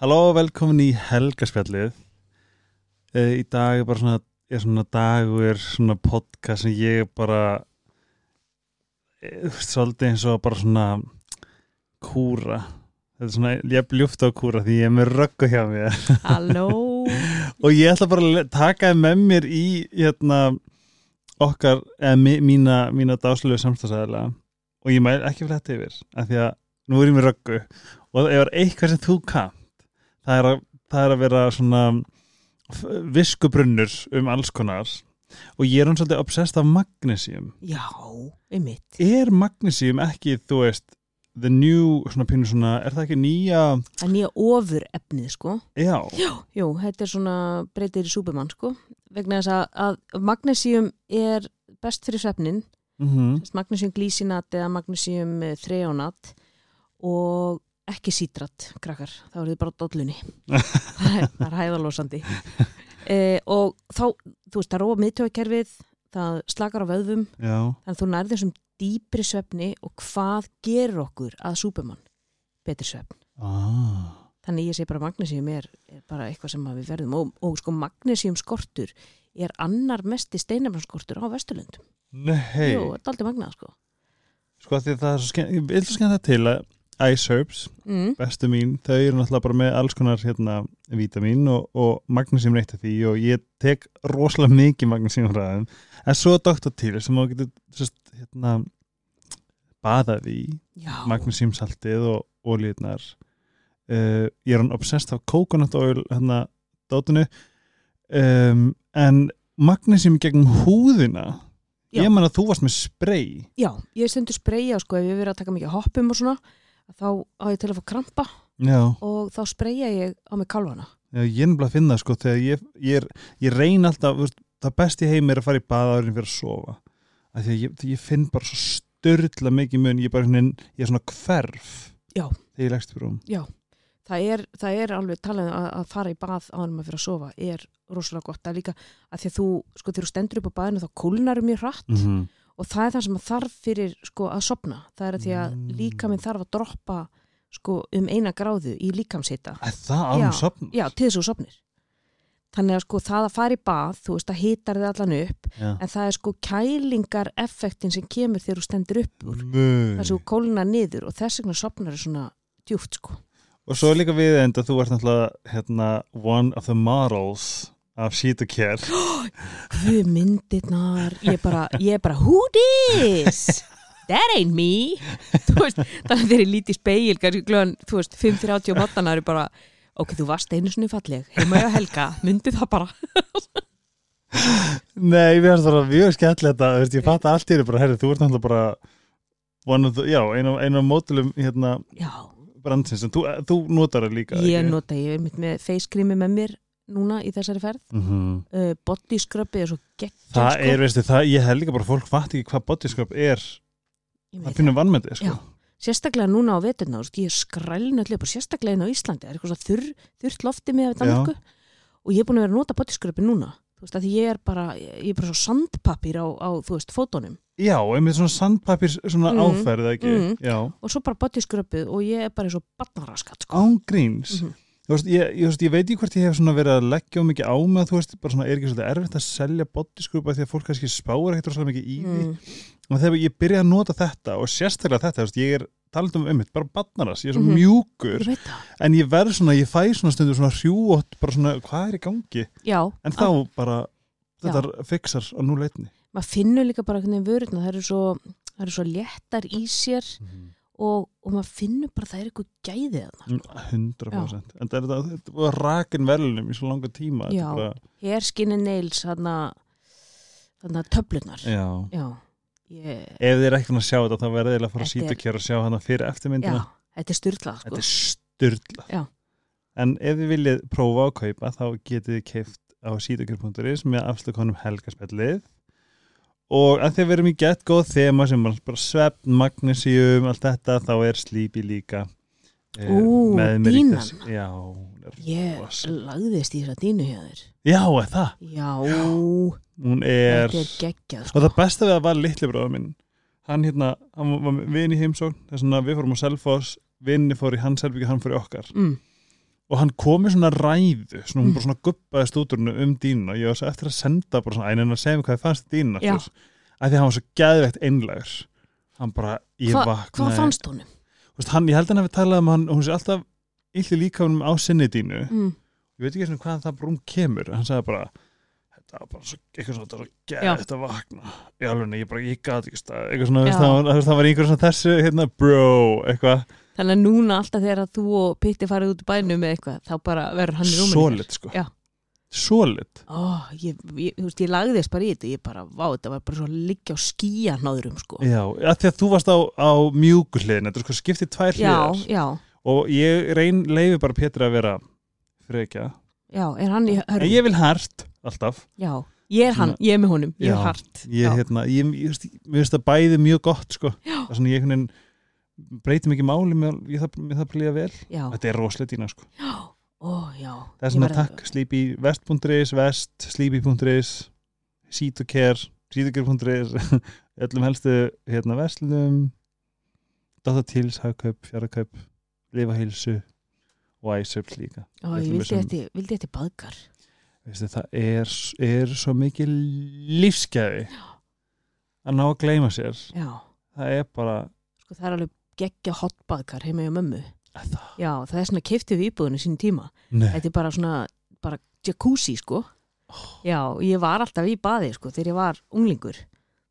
Halló velkomin í helgaspjallið. Uh, Í dag er bara svona, er svona dagur, svona podcast sem ég bara uh, svolítið eins og bara svona kúra. Þetta er svona, ég ljúft á kúra því ég er með röggu hjá mér. Halló. Og ég ætla bara að taka þið með mér í hérna okkar, eða mi- mína, mína dáslögu samstagsæðilega og ég mæl ekki fyrir þetta yfir af því að nú er ég með röggu. Og ef það er eitthvað sem þú kannt það er að, það er að vera svona viskubrunnur um alls konar og ég er hann svolítið obsessed af magnesium Já, einmitt. Er magnesium ekki, þú veist the new, svona pínu svona er það ekki nýja, Það er nýja ofur efnið sko. Já, Jú, þetta er svona breytir í súpermann sko. Vegna þess að, að magnesium er best fyrir svefnin mhm. magnesium glísinat eða magnesium eh, þrejónat og ekki sítrat, krakkar. Þá er þið bara dollunni. Það er, hæðalósandi e, og þá, þú veist, það róa miðtjóðkerfið það slakar á vöðvum. Já, þannig að þú nærður þessum dýpri svefni og hvað gerur okkur að súpermann betri svefn. Ah. Þannig ég segi bara magnesium er, er bara eitthvað sem við verðum og, og sko magnesium skortur er annar mesti steinefnarskortur á Vesturlundum Nei, Jú, þetta er aldrei magnað sko. Sko að því að það er svo skemmt, ég vil skemmt það til að Ice Herbs, mm. bestu mín, þau eru náttúrulega bara með alls konar hérna vítamin og, og magnesium reitt af því og ég tek rosalega mikið magnesium ræðum, en svo Dr. Til sem þú getur sest, hérna baðað í Já, magnesium saltið og ólíðnar uh, ég er hann obsessed af coconut oil hérna dótinu um, en magnesium gegn húðina Já. ég man að þú varst með spray já, ég stundur spreyja sko ef ég verið að taka mikið hoppum og svona þá á ég til að fá krampa já. og þá spreyja ég á mig kálvana Já, ég er nefnilega að finna sko þegar ég, ég, er, ég reyna alltaf, það besti heim er að fara í baða árin fyrir að sofa. Af því að ég, ég finn bara svo störla mikið mun, ég er bara svona, ég er svona hverf Já. þegar ég leggst fyrir um það er, það er alveg talað um að, að fara í bað áður maður fyrir að sofa er rosalega gott. Að líka að því að þú, sko þegar þú stendur upp á baðinu þá kólnar mjög hratt. Mm -hmm. Og það er það sem þarf fyrir sko að sopna, það er að því að Mm. líka minn þarf að droppa sko um eina gráðu í líkamsita Já, já, til þess að þú sopnir þannig að sko það að fara í bað þú veist að hitar þið allan upp Já. en það er sko kælingar effektin sem kemur þegar þú stendur upp úr. Þess að þú kólnar niður og þess vegna sopnar er svona djúft sko. Og svo líka við enda, þú ert náttúrulega hérna, one of the models af Sheet Care Guð myndirnar, ég er bara, ég er bara who this? That ain't me. Þú veist, þannig að þeir eru lítið speil glöðan, þú veist, 5-30 og mótana eru bara, ok, þú varst einu svona falleg. Heima á helga, myndi það bara. Nei, við erum það mjög skemmtilegt þetta, þú veist, ég fatt að allt þér bara, herri, þú ert náttúrulega bara one of the, já, einu af, einu af mótilum hérna Já, brandsins, en þú, þú notar það líka ég ekki? nota, ég er mitt með face creami með mér núna í þessari ferð Mhm. uh, body scrubbi er svo geggjað Það sko. er, veistu, það, ég held líka bara fólk fatt ekki hvað bodyscrub er, það finnum vannmyndið, sko. Já. sérstaklega núna á veturna, ég er allir og sérstaklega inn á Íslandi, það er eitthvað svo þurr, þurrt lofti með Danmarku og ég er búin að vera að nota bodyscrubbi núna þú veist, að ég er bara, ég er bara svo sandpapír á, á þú veist, fótunum Já, einmitt svona sandpapir, svona Mhm. áferð, ekki? Já, og svo bara bodyscrubbið og ég er bara og barnaraskat, sko. Þú veist, ég, ég, ég veit ekki hvort ég hef svona verið að leggja á mikið á mig, þú veist, bara svona er ekki svolítið erfitt að selja af því að fólk kannski spáir ekkert rosalega mikið í því. mm. Og þegar ég byrja að nota þetta og sérstaklega þetta, þú veist, ég er talað um einmitt, bara barnaras, ég er svo Mhm. mjúkur, ég en ég verð svona, ég fæ svona stundu svona hrjúott, bara svona, hvað er í gangi? já En þá bara, þetta fixar á nú leitni. maður finnur líka bara hvernig vörurna, það eru svo það eru svo í og, og maður finnur bara að það er eitthvað gæðið þarna 100% en það er þetta, var rakin velunum í svo langa tíma Já. bara, hairskinny nails, þarna töflunar já. já, ég, ef þið er ekki að sjá þetta þá verðið eiginlega að fara að er- síta kjör að sjá hana fyrir já eftirmyndina þetta er styrlað, sko. Þetta er styrla Já. en ef þið viljið prófa að kaupa þá getið þið keift á sítakjör.is með afslukonum helgaspellið og að þið verum í gett góð þema sem bara svefn, magnesium allt þetta, þá er slípi líka eh, Ú, þessu. já, er ég lagðist í þessa dínu hjá þér. Já, er það? Já, hún er, þetta er geggjað, og sko. það besta við að var litli bróður minn hann hérna, hann var vinn í heimsókn þess að við fórum á Selfoss vinni fór í hans helbyggi, hann fór í okkar. Mm. Og hann kom með svona ræðu svona, hún Mm. bara svona guppaði stúturnu um dýnuna ég var eftir að senda bara svona ænin að segja mig hvað ég fannst dýnuna Já. að því að hann var svo geðveikt einlægur. Hann bara, ég Hva, vaknaði hvað fannst honum? Þú veist, hann, ég held að hann hafi talað um hann hún sé alltaf illi líka um á sinni dýnu Mm. ég veit ekki svona hvað það brúm kemur. Hann sagði bara þetta var bara svo, eitthvað svona, þetta var svo geðveikt að vakna. Í alveg, ég bara, ég gat ekki stað eitthvað svona, það það var einhver svona þessu hérna, bro, eitthvað Þannig að núna alltaf þegar þú og Pitti farið út í bænum með eitthvað þá bara verður hann í rúminu solid, sko. Já. solid. Ó, ég, ég, þú veist, ég lagðist bara í þetta ég bara, vá, þetta var bara svo að liggja á skíanáðurum sko. Já, að því að þú varst á, á mjúkuhliðin þetta er sko skiptið tvær já, hliðar. já, og ég reyn leifi bara Pétur að vera frekja. Já, er hann í en hörfum? ég vil hart, alltaf. Já, ég er hann, ég er með honum, ég Já, er hart. ég, já. hérna, breytir mikið máli með, ég það, með það blíða vel. Já, þetta er rosalega dýna sko. það er svona takk, sleepy vest.is, vest, sleepy.is seatocare seatocare.is öllum helstu hérna vestlum datatils, hagkaup, fjarakaup lifa heilsu og æsöps líka. Ó, ég vildi eftir baðkar. Veistu, það er, er svo mikið lífsgæði að ná að gleyma sér. Já, það er bara sko það er alveg geggja hotbaðkar heima hjá mömmu. Það, Já, það er svona keiftið við íbúðinu sín tíma. Nei, Þetta er bara svona, bara jacuzzi sko. Já, ég var alltaf í baði sko þegar ég var unglingur.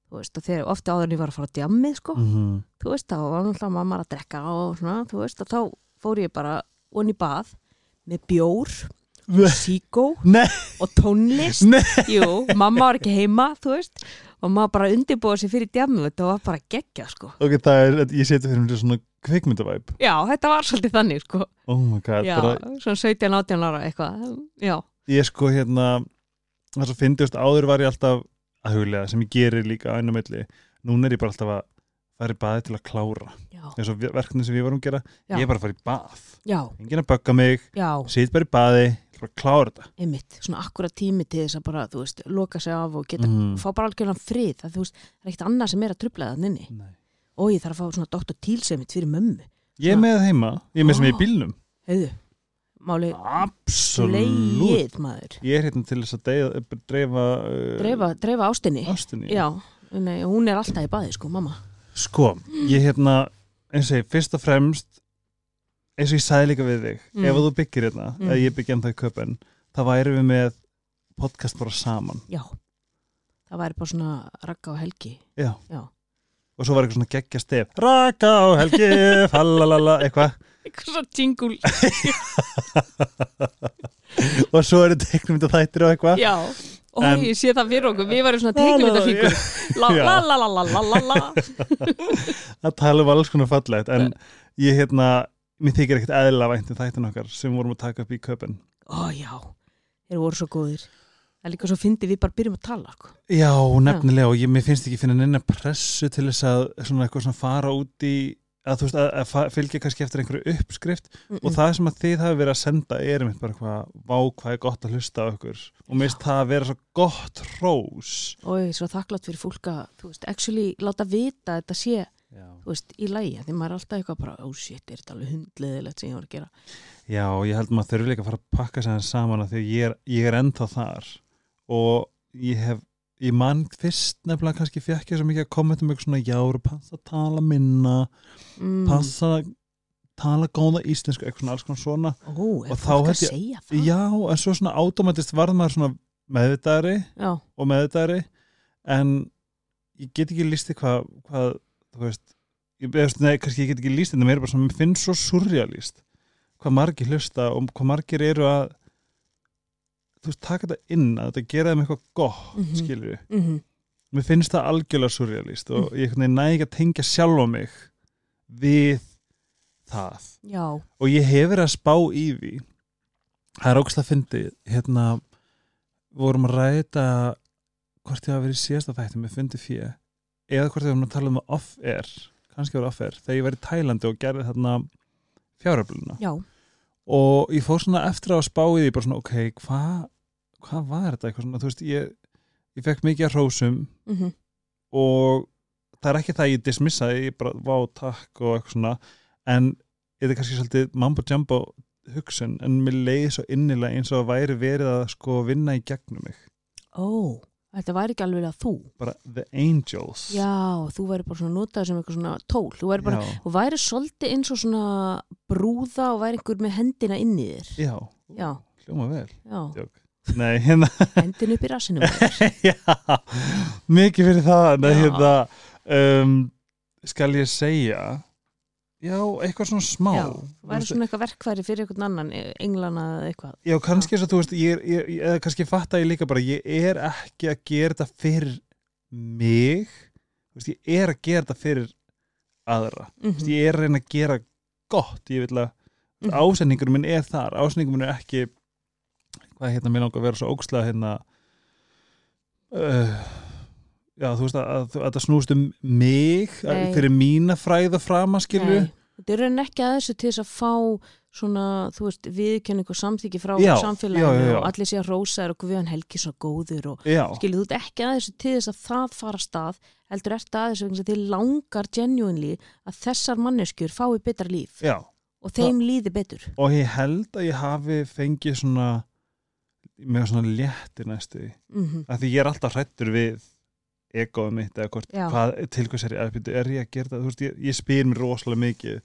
Veist, þegar ofta áður en ég var að fara á djammið sko. Mm Þú veist, þá var alltaf mamma að drekka og svona, þú veist, þá fór ég bara onni í bað með bjór, síkó og tónlist. Jú, mamma var ekki heima, þú veist og maður bara undirbúið sér fyrir djammið þetta var bara geggja sko. Ok, það er, ég seti fyrir mér svona kvikmyndavæp Já, þetta var svolítið þannig sko. Oh my god, Já, bara, svona 17-18 ára eitthvað Já, ég sko hérna það svo fyndist áður var ég alltaf að huglega sem ég gerir líka á einu milli. Núna er ég bara alltaf að fara í baði til að klára. Eins og verkefni sem við varum að gera Já. ég er bara að fara í bað, enginn að bögga mig sit bara í baði, bara að klára þetta einmitt, svona akkurat tími til þess að bara, þú veist, loka sig af og geta, Mhm. fá bara algjörlega frið það, þú veist, það er ekkert annað sem er að trubla það Nei. og ég þarf að fá svona Dr. Tílsemitt fyrir mömmu ég er með heima, ég er með sem ég í Ó. bílnum heiðu, máli absolutt ég er hérna til þess að deyða, dreifa uh, dreifa, dreifa ástinni ástinni já, nei, hún er alltaf í baði, sko, mamma sko, ég hérna eins og ég, fyrst og fremst eins og ég sagði líka við þig Mm. ef þú byggir hérna, Mm. eða ég byggja en það í köpen þá væri við með podcast bara saman. Já, það væri bara svona rakka og helgi. Já. Já. og svo var eitthvað svona geggja stef. Raka á helgi, fallalala eitthvað. Eitthvað svo jingle. Og svo eru teiknum þetta þættir og eitthvað. Já, og En- ég sé það fyrir okkur. Við varum svona teiknumyndafíkur la Já. la la la la la la. La að tala um alls konar fallegt. En ég hérna, mér þykir ekkert eðla vænt um þættin okkar sem vorum að taka upp í köpen ó já, þeir voru svo góðir. Það er líka svo fyndið við bara byrjum að tala sko. Já, nefnilega og ég, mér finnst ekki finna neina pressu til þess að svona eitthvað svona fara út í að þú veist að, að fylgja kannski eftir einhverju uppskrift. Mm og það sem að þið hafi verið að senda er einmitt bara hvað, vá hvað er gott að hlusta okkur og mér finnst það að vera svo gott hrós. Og ég er svo þakklátt fyrir fólk að þú veist, actually láta vita að þetta sé Já, þú veist, í lægi, því maður er alltaf eitthvað bara, oh shit, er þetta alveg hundleðilegt sem ég var að gera? Já ég held maður þurfi líka að fara að pakka sér saman að því að ég er, ég er ennþá þar. Og ég hef ég mann fyrst nefnilega kannski fekk ég svo mikið að kommenta um eitthvað svona já, eru passa að tala minna mm. passa að tala góða íslensku, eitthvað svona alls konar svona. Ó, Og þá held ég- Já, en svo svona automatist varð maður svona meðvitaðri já, og meðvitaðri en ég get ekki lísti hvað, hvað þú veist, ég, veist nei, kannski ég get ekki líst en það er bara svona, mér finnst svo surrealist hvað margir hlusta og hvað margir eru að þú veist, taka þetta inn að þetta gera þeim eitthvað gott, mm skilur við mm mér finnst það algjörlega surrealist og ég næ ekki að tengja sjálf á mig við það. Já, og ég hef verið að spá í því. Það er ógst að fyndi hérna vorum að ræta hvort ég hafa verið í síðasta þætti með fyndi fjö eða hvort ég vorum að tala um off-air kannski voru off-air, þegar ég var í Tælandi og gerði þarna fjáröfluna já, og ég fór svona eftir að spá í því bara svona, ok, hvað hva var þetta eitthvað svona, þú veist, ég ég fekk mikið að hrósum mm og það er ekki það að ég dismissa ég bara, vá, takk og eitthvað svona. En þetta er kannski svolítið mambo jumbo hugsun en mér leiði svo innilega eins og væri verið að sko vinna í gegnum mig. Ó, þetta væri ekki alveg að þú. Bara the angels. Já, þú væri bara svona notað sem eitthvað svona tól. Þú væri bara, já, þú væri svolítið eins og svona brúða og væri einhver með hendina inn í þér. Já, Já. hljóma vel. Já, Djók. nei, hérna. Hendin upp í rassinu já, mikið fyrir það Já. hérna um, skal ég segja já, eitthvað svona smá. Já, væri svona eitthvað verkfæri fyrir einhvern annan e- englana eða eitthvað. Já, kannski þess að þú veist ég er, eða kannski fatta ég líka bara ég er ekki að gera þetta fyrir mig. Þú veist, ég er að gera þetta fyrir aðra. Þú veist, Mhm, ég er að reyna að gera gott. Ég vil að mhm. ásendingur minn er þar. Ásendingur minn er ekki hvað hérna mér langar að vera svo ógslega hérna uh, já þú veist að, að, að það snúst um mig Nei. fyrir mína fræða frama skilju Nei, Þetta er raunin ekki að þessu til þess að fá svona, þú veist, viðkenning og samþyggi frá Já, samfélaginu já, já, og allir sé að rósa þér og Guðan Helgi svo góður og skilju, þú ert ekki að þessu til þess að það fara stað, heldur ert að þessu vegna þess að þið langar genuinely að þessar manneskjur fái betra líf og þeim líði betur. Og ég held að ég hafi fengið svona með svona léttir næstu mm af því ég er alltaf hrættur við egoðu mitt eða hvort, hvað, til hvers er ég er ég að gera það, þú veist, ég, ég spyr mér rosalega mikið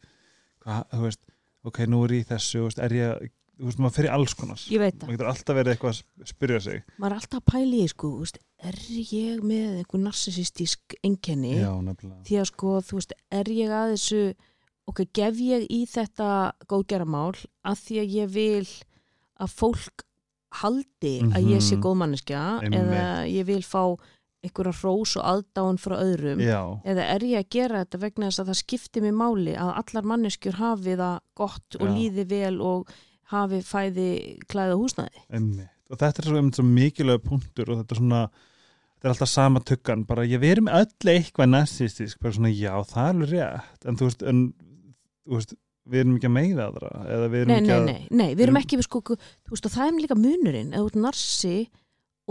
hvað, þú veist, ok, nú er ég í þessu, þú veist, er ég að- þú veist, maður í alls konar. Ég veit það, maður getur alltaf verið eitthvað að spyrja sig. Maður er alltaf að pæla í sko, þú veist, er ég með einhver narsisistísk nefnilega. Því að sko, þú veist, er ég að þessu ok, gef ég í þetta góðgeramál að því að ég vil að fólk haldi að ég sé Mhm. góðmanneskja Einmitt. eða ég vil fá einhverja hrós og aðdáun frá öðrum. Já, eða er ég að gera þetta vegna þess að það skiptir mig máli að allar manneskjur hafi það gott og Já. líði vel og hafi fæði klæða húsnæði? Emmitt og þetta er svo, einmitt svo mikilvæg punktur og þetta er svona þetta er alltaf sama tuggan, bara ég verið með öll eitthvað narsistisk, bara svona já, það er alveg rétt, en þú veist, en, þú veist við erum ekki að meiða aðra eða við erum nei, ekki að nei, nei, við erum ekki við sko, þú veist, og það er líka munurinn eða þú ert narsi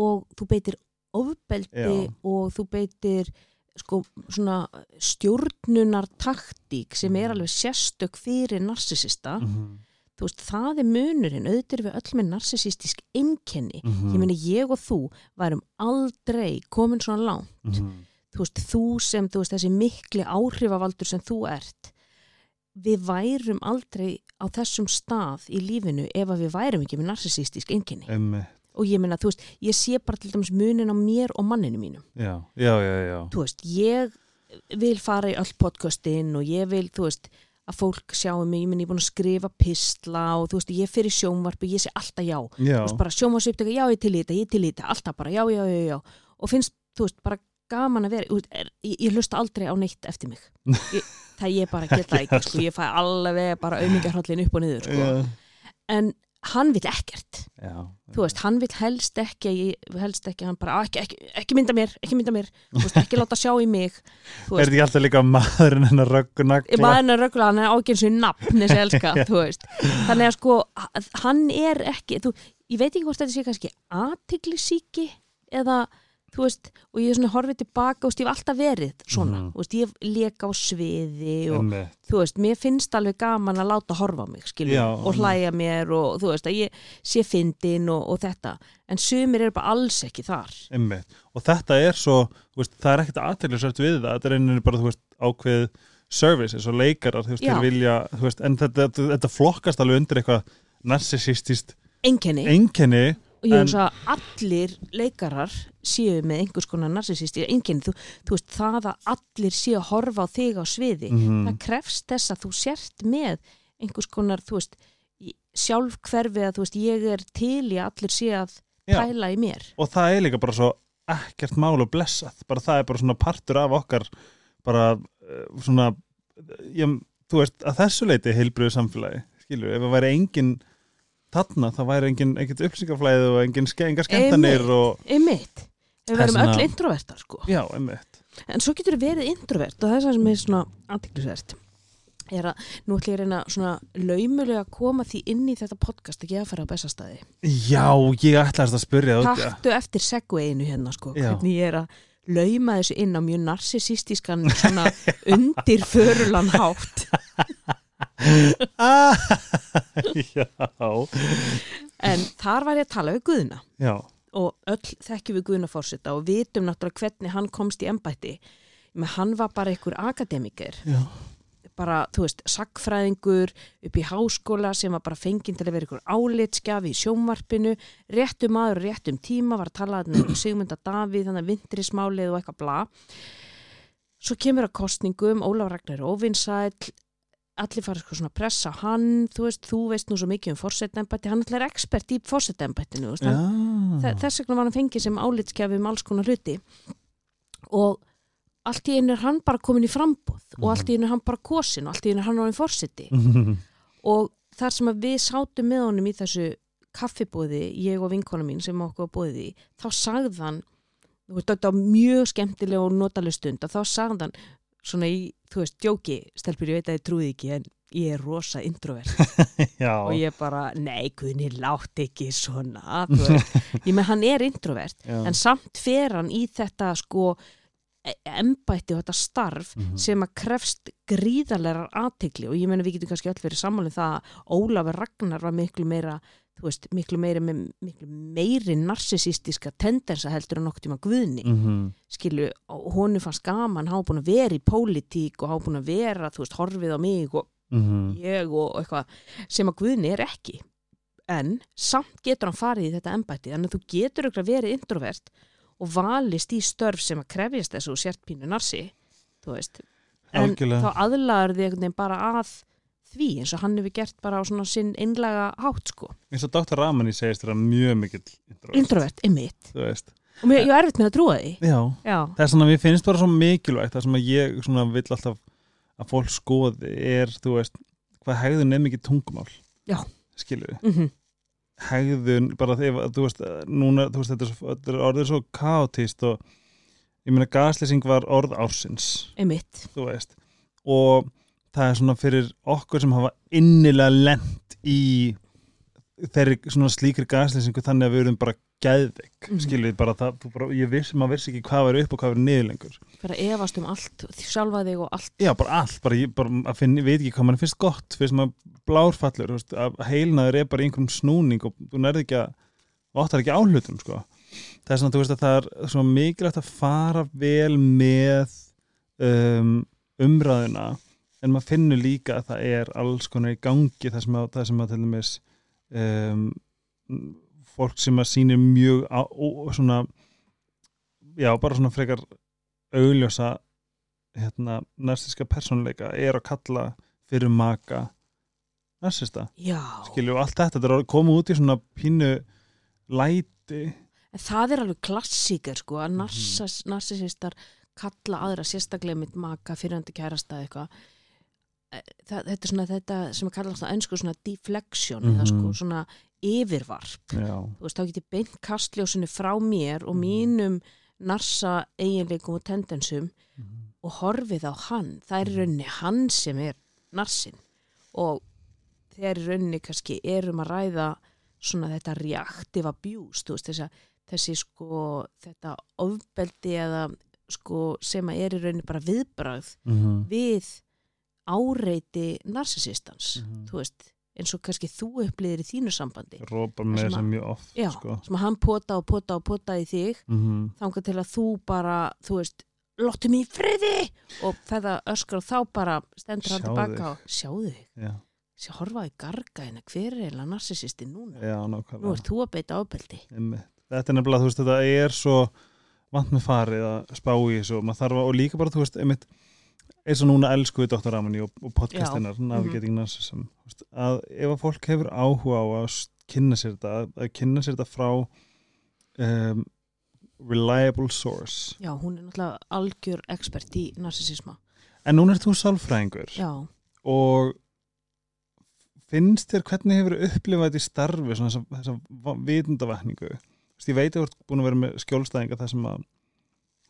og þú beitir ofbeldi Já. og þú beitir sko svona stjórnunar taktík sem er Mhm. alveg sérstök fyrir narsisista Mhm, þú veist, það er munurinn auðvitað erum við öll með narsisistisk einkenni. Mhm, ég meina ég og þú værum aldrei komin svona langt. Mhm. þú veist, þú sem, þú veist, þessi mikli áhrifavaldur sem þú ert við værum aldrei á þessum stað í lífinu ef að við værum ekki með narsisistisk einkenni. Emmitt, og ég meina, þú veist, ég sé bara til dæmis munin á mér og manninu mínum já, já, já, já. Þú veist, ég vil fara í öll podcastin og ég vil, þú veist að fólk sjáu mig, ég minn ég er búin að skrifa pistla og þú veist, ég fer í sjónvarpi ég sé alltaf já, já, þú veist, bara sjónvarsuptöka já, ég til í þetta, ég til í þetta, alltaf bara já, já, já, já og finnst, þú veist, bara gaman að vera er, ég, ég hlusta aldrei á neitt eftir mig. Ég, það ég bara geta ekki sko, ég fæ alveg bara auðmingahrollin upp og niður sko. já, en hann vill ekkert. Já, þú veist, hann vill helst ekki helst ekki, hann bara, "Á, ekki, ekki, ekki mynda mér ekki mynda mér, þú veist, ekki láta sjá í mig. Er þetta ekki alltaf líka maðurinn hennar röggu ég nagla maður er rögglega hann er ágjörn sér nafn þessi elska, þú veist. Þannig að sko, hann er ekki þú, ég veit ekki hvort þetta sé kannski aðtiglisíki eða þú veist, og ég er svona horfið tilbaka og ég hef alltaf verið svona þú veist, ég leka á sviði og emmitt, þú veist, mér finnst alveg gaman að láta horfa á mig, skilju, og hlæja mér og þú veist, að ég sé fyndin og, og þetta, en sumir eru bara alls ekki þar. emmitt og þetta er svo, þú veist, það er ekkert aðteglisvært við það, þetta er einnig bara, þú veist, ákveð service, eins og leikarar, þú veist, þeir vilja, þú veist, en þetta, þetta, flokkast alveg undir eitthvað narsisistist Enkenni, og ég hugsa að allir leikarar séu með einhvers konar narsisisti enkenni, þú, þú veist, það að allir séu að horfa á þig á sviði, Mhm. það krefst þess að þú sért með einhvers konar, þú veist, sjálf hverfi að, þú veist, ég er til í að allir séu að pæla í mér. og það er líka bara svo ekkert mál og blessað, bara það er bara svona partur af okkar bara eh, svona ég, þú veist, að þessu leiti heilbriðu samfélagi, skilur, ef það væri engin þarna, það væri engin, engin upplýsingaflæði og engin ske, engar skemmtanir og, Einmitt, við Það er verum svona- öll introvertar, sko. já, einmitt En svo getur það verið introvert og það er það sem er svona aðtiklisvert er að nú ætlum ég að reyna svona laumulega að koma því inn í þetta podcast ekki að fara á bestastæði. Já, ég ætlaðist að spyrja út ja. Taktu eftir segwayinu hérna sko, Já. hvernig ég er að lauma þessu inn á mjög narsisístískan svona undir förulan hátt. ah, Já, en þar var ég að tala við Guðna. Já, og öll þekkjum við Guðna fórseta og vitum náttúrulega hvernig hann komst í embætti. Menn hann var bara einhver akademiker já. bara, þú veist, sagfræðingur upp í háskóla sem var bara fenginn til að vera einhver álitskjafi í sjónvarpinu. Réttum maður, og réttum tíma var að tala um Sigmunda Davíð, þannig að vindrismálið og eitthvað bla. Svo kemur að kostningum, Ólaf Ragnar óvinsæll allir fara sko svona að pressa hann, þú veist, þú veist nú svo mikið um fórsetnembætti, hann ætlar expert í hann Þe- þess vegna var hann fengið sem álitskjafi um alls konar hluti og allt í einu er hann bara komin í frambúð og allt í einu er hann bara kosin og allt í einu er hann á einn fórseti Mhm. og þar sem við sátum með honum í þessu kaffibóði, ég og vinkona mín sem okkur í, þá sagði hann þú veist, þetta var mjög skemmtileg og notaleg stund og þá sagði hann svona í, þú veist, djóki stelpur, ég veit að ég trúið ekki en ég er rosa introvert og ég bara, nei, guðni, látt ekki svona, þú veist ég með hann er introvert, já. en samt fer hann í þetta sko embætti og þetta starf Mhm. sem að krefst gríðarlegar aðtikli og ég meina við getum kannski öll verið sammálið það að Ólafur Ragnar var miklu meira þú veist, miklu meiri með miklu meiri narsisístiska tendensa heldur en nokkuð tíma guðni Mhm. skilu, og honum fannst gaman var búin að vera í pólitík og var búin að vera, þú veist, horfið á mig og Mhm. ég og eitthvað sem að Guðni er ekki en samt getur hann farið í þetta embætti þannig að þú getur auðvitað verið introvert og valist í störf sem að krefjast þessu og sért pínu narsi þú veist en Algjörlega. þá aðlaður þið einhvern veginn bara að því eins og hann hefur gert bara á svona sinn einlega hátt sko. Eins og Dr. Ramani segist þér mjög mikill introvert, introvert, einmitt. Þú veist. Og mér, ég er erfitt með að trúa því. Já, já, það er svona, mér finnst bara svo mikilvægt það sem að ég svona vill alltaf að fólk skoði er, þú veist hvað hegðun er mikið tungumál. Já. skilur við, mm hegðun bara þegar, þú veist, núna þú veist, þetta er, svo, þetta er orðið svo kaotist og ég meina gaslýsing var orð ársins. Einmitt. Þú veist. Og það er svona fyrir okkur sem hafa innilega lent í þeirri svona slíkri gaslýsingu þannig að við erum bara geðveik mm skilur við bara það, bara, ég viss, maður vissi ekki hvað var upp og hvað var niður lengur. Að efast um allt, sjálfa þig og allt. Já, bara allt, bara, ég, bara ég veit ekki hvað mann finnst gott, finnst maður blárfallur veist, að heilnaður er bara einhverjum snúning og þú nærði ekki að áttar ekki áhlutum, sko. Það er svona, þú veist að það er svona mikilvægt að fara vel með um, umræðuna en maður finnur líka að það er alls konar í gangi það sem að, það sem að til dæmis um, fólk sem að sýnir mjög á, svona já, bara svona frekar augljósa hérna, narsíska persónuleika er að kalla fyrir maka narsista, já, skilju allt þetta, þetta er að koma út í svona pínu læti. En það er alveg klassíker sko Mhm. að narsas, narsisistar kalla aðra sérstaklega mitt maka fyrirhandi kærasta eða eitthvað það, þetta er svona þetta sem er kallast á ennsku svona deflection eða sko Mhm. svona yfirvarp já, þú veist þá get ég beint kastljósinu frá mér og Mhm. mínum narsa eiginleikum og tendensum og horfið á hann það er í rauninni hann sem er narsin og þegar í rauninni kannski erum að ræða svona þetta þú veist þessa, þessi sko þetta ofbeldi eða sko sem að er í rauninni bara viðbragð Mhm. við áreiti narsisistans Mhm. þú veist eins og kannski þú upplýðir í þínu sambandi. Rópa með sem þess að- mjög oft Já. sko. sem að hann pota og pota og pota í þig mm þangað til að þú bara, þú veist lottu mig í friði! Og feða öskar og þá bara stendur hann tilbaka og sjáðu þig, já, sé horfa í garga hérna, hver er eiginlega narsisisti núna? Já, nú nákvæmlega ert þú að beita ábeldi þetta er nefnilega, þú veist, þetta er svo vant með farið að spá í þessu og maður þarf að, og líka bara, þú veist, einmitt eins og núna elsku við Dr. Ramani og, og podcastinnar, Navigating Narcissism þú veist, að ef að fólk hefur áhuga á að kynna sér þetta, að, að kynna sér þetta frá um, reliable source. Já, hún er náttúrulega algjör expert í narsisisma en núna er þú sálfræðingur. Já, og finnst þér hvernig hefur upplifað þetta í starfi svona þessa, þessa vitundavakningu Vist, ég veit að þú ert búin að vera með skjólstæðinga þar sem að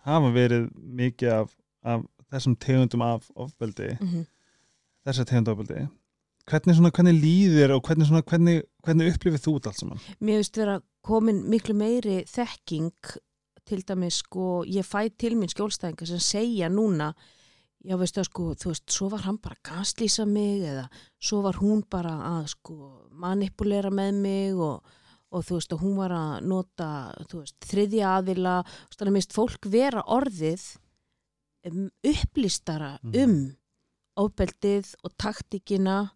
hafa verið mikið af, af þessum tegundum af ofbeldi, mm þessar tegund ofbeldi hvernig, svona, hvernig líðir og hvernig, svona, hvernig, hvernig upplifið þú þetta allt saman? Mér veist vera komin miklu meiri þekking til dæmis sko, ég fæ til mín skjólstæðinga sem segja núna já veistu að sko, þú veist, svo var hann bara að gaslýsa mig eða svo var hún bara að sko manipulera með mig og, og þú veist, og hún var að nota, þú veist, þriðja aðila, þú veist, þannig að mist fólk vera orðið um, upplýstara Mhm. um ofbeldið og taktíkina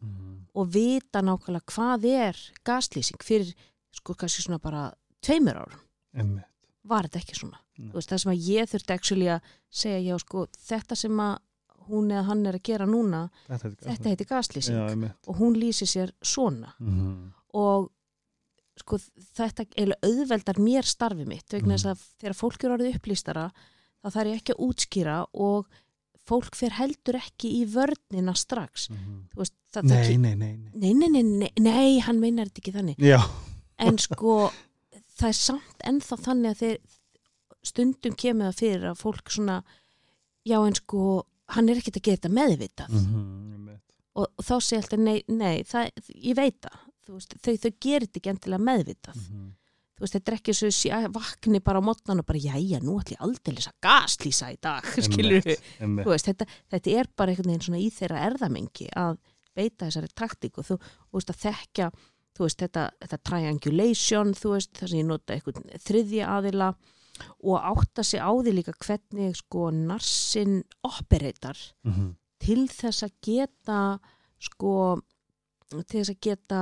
og vita nákvæmlega hvað er gaslýsing fyrir sko kannski svona bara tveimur árum Einmitt. var þetta ekki svona veist, það sem að ég þurfti actually að segja já sko þetta sem að hún eða hann er að gera núna Þetta, þetta heitir gaslýsing Já, og hún lýsir sér svona Mhm. og sko þetta auðveldar mér starfi mitt vegna Mhm. þess að þegar fólk er orðið upplýstara þá þarf ég ekki að útskýra og fólk fer heldur ekki í vörnina strax Mhm. Þú veist, það, Nei, nei, nei, nei. nei, nei, nei, nei, nei, hann meinar þetta ekki þannig Já, en sko það er samt ennþá þannig að þeir stundum kemur það fyrir að fólk svona já en sko hann er ekkert að gera þetta meðvitað Mhm, einmitt. og, og þá sé alltaf nei, nei það, ég veit það þau, þau gerir þetta ekki endilega meðvitað Mhm. Þú veist, þetta er ekki svo sé- vakni bara á mótnan og bara, jæja, nú ætlum ég aldrei að gaslýsa í dag, skilur þú veist, þetta, þetta er bara einhvern veginn svona í þeirra erðamengi að beita þessari taktík og þú, þú veist að þekkja þú veist, þetta, þetta triangulation þú veist, þess að ég nota einhvern þriðja aðila og átta sig á því líka hvernig sko narsin operator Mhm. til þess að geta sko til þess að geta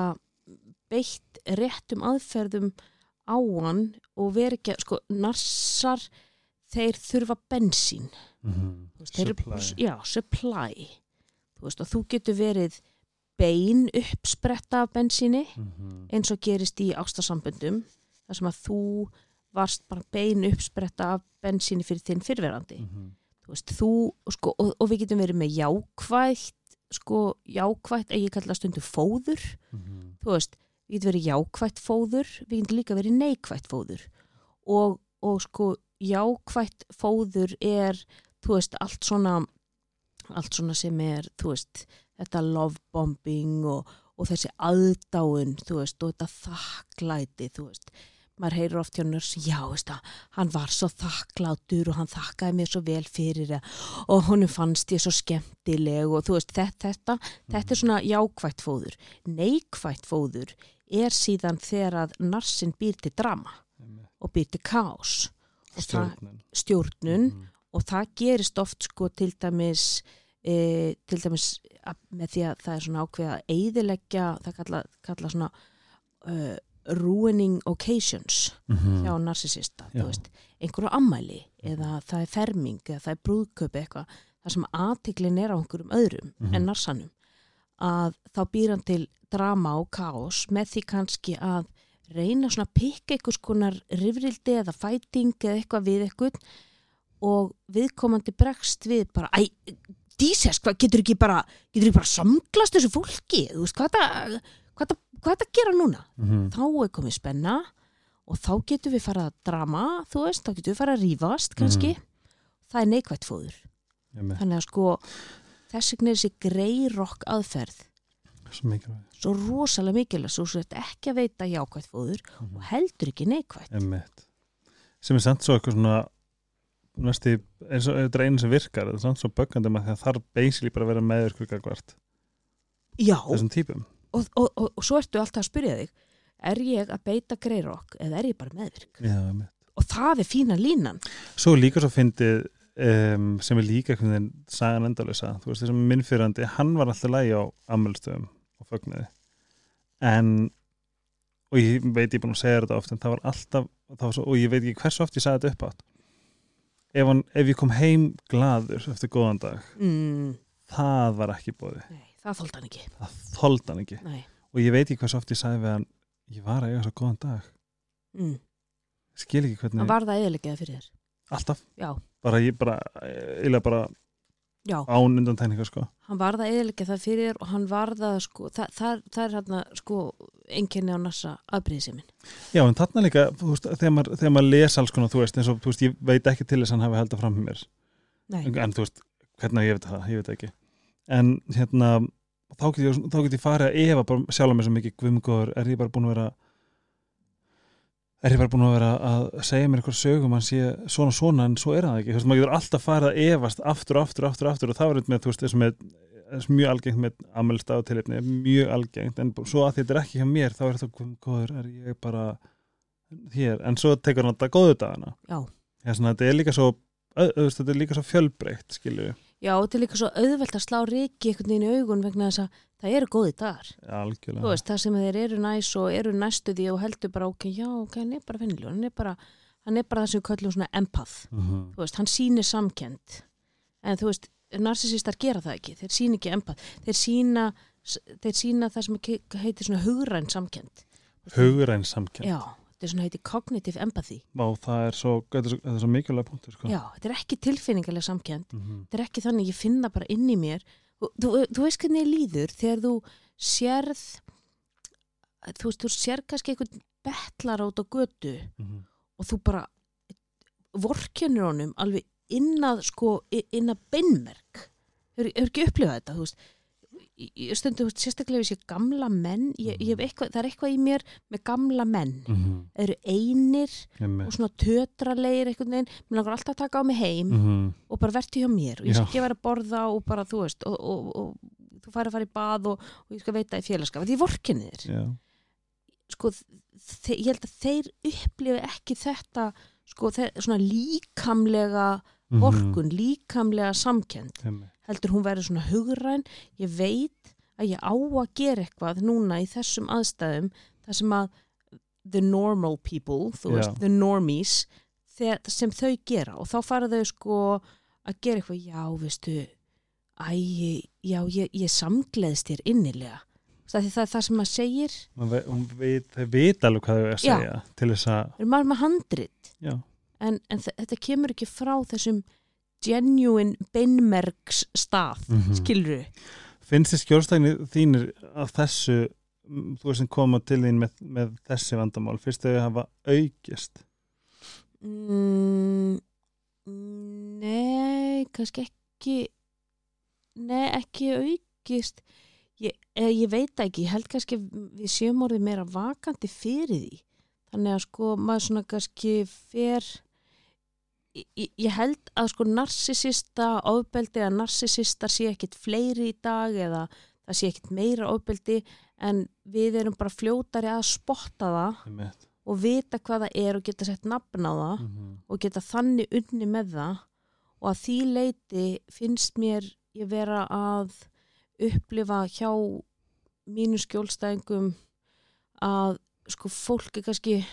beitt réttum aðferðum á hann og veri ekki, sko, narsar þeir þurfa bensín Mhm. Þú veist, Supply. Já, supply þú veist, og þú getur verið bein uppspretta af bensíni Mhm. eins og gerist í ástasamböndum þar sem að þú varst bara bein uppspretta af bensíni fyrir þinn fyrverandi Mhm. þú veist, þú, sko, og, og við getum verið með jákvætt sko, jákvætt, að ég kalla stundu fóður Mhm. þú veist, við getum verið jákvætt fóður við getum líka verið neikvætt fóður. Og, og sko jákvætt fóður er þú veist, allt svona allt svona sem er, þú veist þetta love bombing og, og þessi aðdáun, þú veist og þetta þakklæti, þú veist. Maður heyrir oft hjá nörs, já, veist það hann var svo þakklátur og hann þakkaði mér svo vel fyrir það og honum fannst ég svo skemmtileg og þú veist, þetta, þetta, þetta er svona jákvætt fóður. Neikvætt fóður er síðan þegar að narsin býr til drama og býr til kaos og það, Stjórnin. stjórnun Mhm. og það gerist oft sko til dæmis e, til dæmis að, með því að það er svona ákveð að eyðileggja, það kalla, kalla svona uh, ruining occasions Mhm. hjá narsisista, einhverju ammæli eða það er ferming eða það er brúðköp eitthvað þar sem aðtiklin er á einhverjum öðrum Mhm. en narsanum að þá býr hann til drama og kaos með því kannski að reyna svona að pikka einhvers konar rifrildi eða fæting eða eitthvað við eitthvað og viðkomandi bregst við bara, æ, díses, hvað getur ekki bara getur ekki bara samglast þessu fólki? Þú veist, hvað það hvað það- gera núna? Mhm. þá er komið spenna og þá getum við farað að drama, þú veist, þá getum við farað að rífast kannski, það er neikvætt fóður. Einmitt. þannig að sko þess vegna er þessi greirokk aðferð Svo rosalega mikilvæg, svo þú ert ekki að veita jákvætt fóður Mhm. og heldur ekki neikvætt. Einmitt. sem er samt svo eitthvað svona næsti, eins og þetta er einu sem virkar þetta er samt svo því að þarf basically bara að vera meður hvert já, þessum típum. Og, og, og, og svo ertu alltaf að spyrja þig er ég að beita greirokk eða er ég bara meðvirk? Já, og það er fína línan. Svo líka svo fyndið um, sem er líka einhvern veginn sagan endalösa þú veist þessum minnfyrandi, hann var alltaf lægi á ammælstöðum og fögnuði. En og ég veit ég er búin að segja þetta oft en það var alltaf, það var svo, og ég veit ekki hversu oft ég sagði þetta upp átt. Ef, ef ég kom heim glaður eftir góðan dag, mm, það var ekki bóði nei, það þóldi hann ekki. Það þoldi hann ekki. Nei, og ég veit ekki hversu oft ég sagði við hann ég var að eiga svo góðan dag. Mm. skil ekki hvernig, hann var það eðileggeða fyrir þér? Alltaf. Já, bara ég bara, eiginlega bara já, án undan tæningar sko. Hann var það eðileggeða það fyrir og hann var það sko, það, það, það er hérna sko einkenni á nassa afbrýðiseimin Já, en þarna líka, þú veist, þegar maður, þegar maður les alls konar, þú veist, eins og, þú veist, ég veit ekki til þess að hann hafi haldið fram með mér, nei, en þú veist, hvernig ég veit það, ég veit ekki, en hérna, þá get ég, þá get ég farið að efa bara sjálf mér svo mikið. Guðmgóður, er ég bara búin að vera, er ég bara búin að vera að segja mér eitthvað sögum hann sé svona svona en svo er það ekki? Þú veist, maður getur alltaf farið að efast aftur, aftur, aftur, aftur og það var með, þú veist, þessum með mjög algengt með ammælstaf og tilefni mjög algengt, en svo að þetta er ekki hjá mér þá er þetta góður, er ég bara hér, en svo tekur hann þetta góðu dagana. Þetta er líka svo er svo fjölbreytt, skilju Já, þetta er líka svo auðvelt að slá riki einhvern veginn í augun vegna þess að það eru góði dagar. algjörlega Þú veist, það sem þeir eru næs og eru næstu því og heldur bara, ok, já, ok, hann er bara fennilegur, hann er bara, hann er bara það sem við köllum svona empath. Mhm. Þú veist, hann sýnir samkend. En þú veist, narsisistar gera það ekki, þeir sýna ekki empath. Þeir sýna, þeir sýna það sem heitir svona hugræn samkend. hugræn samkend Já, þetta er svona heitir cognitive empathy. Vá, það er svo, svo, mikilvæg punktur sko. Já, þetta er ekki tilfinningarlega samkend. Mhm. þetta er ekki þannig, ég finna bara inn í mér þú, þú, veist hvernig líður þegar þú sérð þú veist, þú sérð kannski einhvern betlar át á götu Mhm. og þú bara vorkjönir honum alveg innað sko, innað beinmerk hefur ekki upplifað þetta þú veist Veist, sérstaklega við sér gamla menn ég, ég hef eitthvað, það er eitthvað í mér með gamla menn Mhm. þeir eru einir Einmitt. og svona tötralegir einhvern veginn, mér langar alltaf að taka á mig heim Mhm. og bara verti hjá mér og ég skal ekki vera að borða og bara þú veist og, og, og þú fær að fara í bað og, og ég skal veita í félagskap því Já. sko, ég held að þeir upplifi ekki þetta sko, þeir, svona líkamlega Mhm. vorkun, líkamlega samkend Einmitt. Heldur hún verður svona hugræn. Ég veit að ég á að gera eitthvað núna í þessum aðstæðum þar sem að the normal people, þú Já. veist, the normies þegar, sem þau gera. Og þá fara þau sko að gera eitthvað. Já, veistu æ, já, ég, ég samgleðst þér innilega. Það er það, það sem maður segir. Veit, þau veit alveg hvað þau er að Já. segja til þess að, er maður með handrit. Já, en, en þe- þetta kemur ekki frá þessum genuine beinmerks stað, Mhm. skilru finnst þið skjólstæðinni þínir af þessu, mm, þú veist sem koma til þín með, með þessi vandamál, fyrst þau hafa aukist? Mm, nei, kannski ekki nei, ekki aukist. Ég, eh, ég veit ekki, held kannski við séum orðið meira vakandi fyrir því. Þannig að sko maður svona kannski fer ég, held að sko narsisista ofbeldi eða narsisistar sé ekkit fleiri í dag eða það sé ekkit meira ofbeldi en við erum bara fljótari að spotta það og vita hvað það er og geta sett nafn á það Mhm. og geta þannig unni með það og að því leiti finnst mér ég vera að upplifa hjá mínu skjólstæðingum að sko fólk er kannski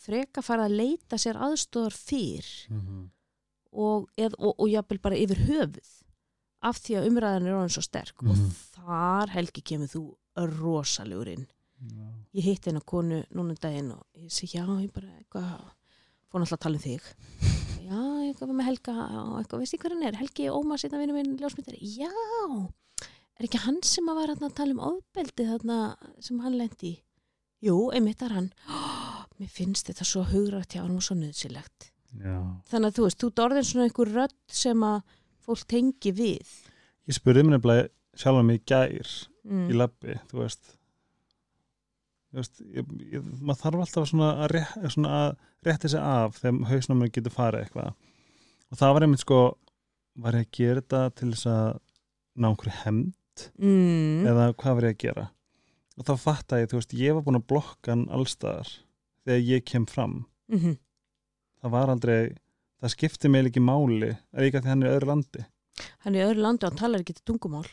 freka fara að leita sér aðstóðar fyrr Mhm. og, eð, og, og jafnvel bara yfir höfuð af því að umræðan er orðin svo sterk. Og Mhm. þar helgi kemur þú rosalegur inn. Já. ég hitti eina konu núna um daginn og ég segi já, ég bara eitthvað fór náttúrulega að tala um þig. Já, eitthvað með Helga og eitthvað, veist ég hver hann er, Helgi Ómars einna vinnu minn ljósmyndari, já. Er ekki hann sem að var að tala um ofbeldi þarna sem hann lendi jú, einmitt er hann mér finnst þetta svo hugrætt hjá hann og svo nöðsilegt þannig að þú veist, þú ert orðin svona einhver rödd sem að fólk tengi við. Ég spurði mér nefnilega sjálfa mig í gær mm. í labbi, þú veist. Þú veist, ég, ég, maður þarf alltaf svona að, rétt, svona að rétti sig af þegar hausnámið getur farið eitthvað. Og það var einmitt sko var ég að gera þetta til þess að ná einhverju hemd Mm. eða hvað var ég að gera? Og þá fatt að ég, þú veist, ég var búin að blokka hann allstaðar þegar ég kem fram. Mm það var aldrei, það skipti mig ekki máli, að því hann er öðru landi. Hann er öðru landi og hann talar ekki til tungumál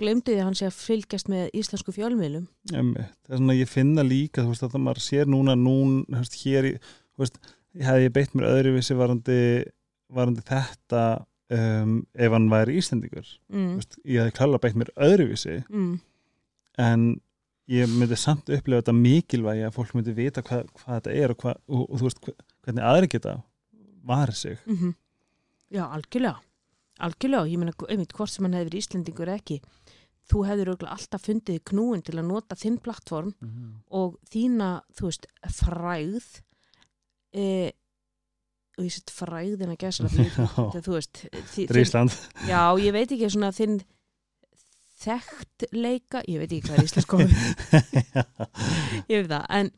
glemdi því að hann sé að fylgjast með íslensku fjölmiðlum. Það er svona að ég finna líka, þú veist, að það maður sér núna nún, veist, hér í þú veist, hefði ég beitt mér öðruvísi varandi, varandi þetta um, ef hann væri íslendingur. Mm. veist, ég hefði klála beitt mér öðruvísi. Mm. en ég myndi samt upplega þetta mikilvægi að fólk myndi vita hvað, hvað þetta er og, hvað, og, og þú veist hvernig aðri geta varið sig. Mm já, algjörlega. Algjörlega, ég meina, einmitt, hvort sem hann hefði verið Íslendingur eða ekki þú hefur alltaf fundið þig knúin til að nota þinn plattform og þína, þú veist, fræð e, og ég sett fræðin að gæsa Já, þú veist Ísland já, ég veit ekki svona þinn þekkt leika, ég veit ekki hvað er íslensk komið ég veit það, en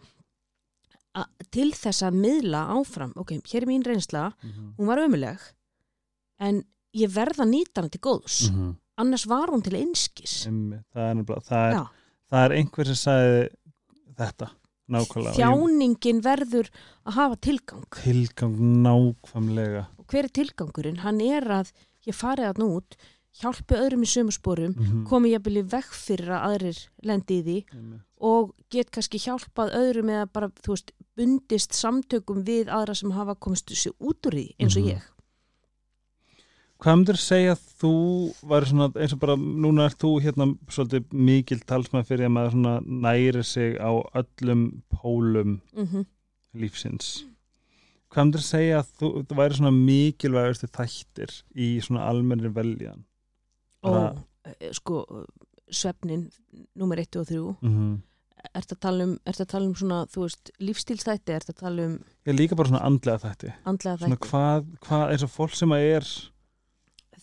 til þess að miðla áfram ok, hér er mín reynsla, Mhm. hún var ömuleg en ég verð að nýta hana til góðs Mhm. annars var hún til einskis Einmitt. það er, það er, það er einhver sem sagði þetta nákvæmlega þjáningin verður að hafa tilgang tilgang nákvæmlega og hver er tilgangurinn? Hann er að ég farið að út, hjálpi öðrum í sömursporum, Mhm. komi ég að byrja vekk fyrir að aðrir lendi í því Einmitt. og get kannski hjálpað öðrum eða bara, þú veist, bundist samtökum við aðra sem hafa komist sér út úr því eins og Mhm. ég. Hvað myndir segja að þú væri svona eins og bara, núna ert þú hérna svolítið mikil talsmaður fyrir að maður svona næri sig á öllum pólum Mm lífsins Hvað myndir segja að þú, þú væri svona mikilvægastu þættir í svona almennri veljan Og eh, sko, svefnin, númer 1 og 3, mm -hmm. ertu að tala um, að tala um svona, þú veist, lífstílstætti, ertu að tala um Ég er líka bara svona andlega þætti andlega Svona þætti. hvað, hvað eins og fólk sem að er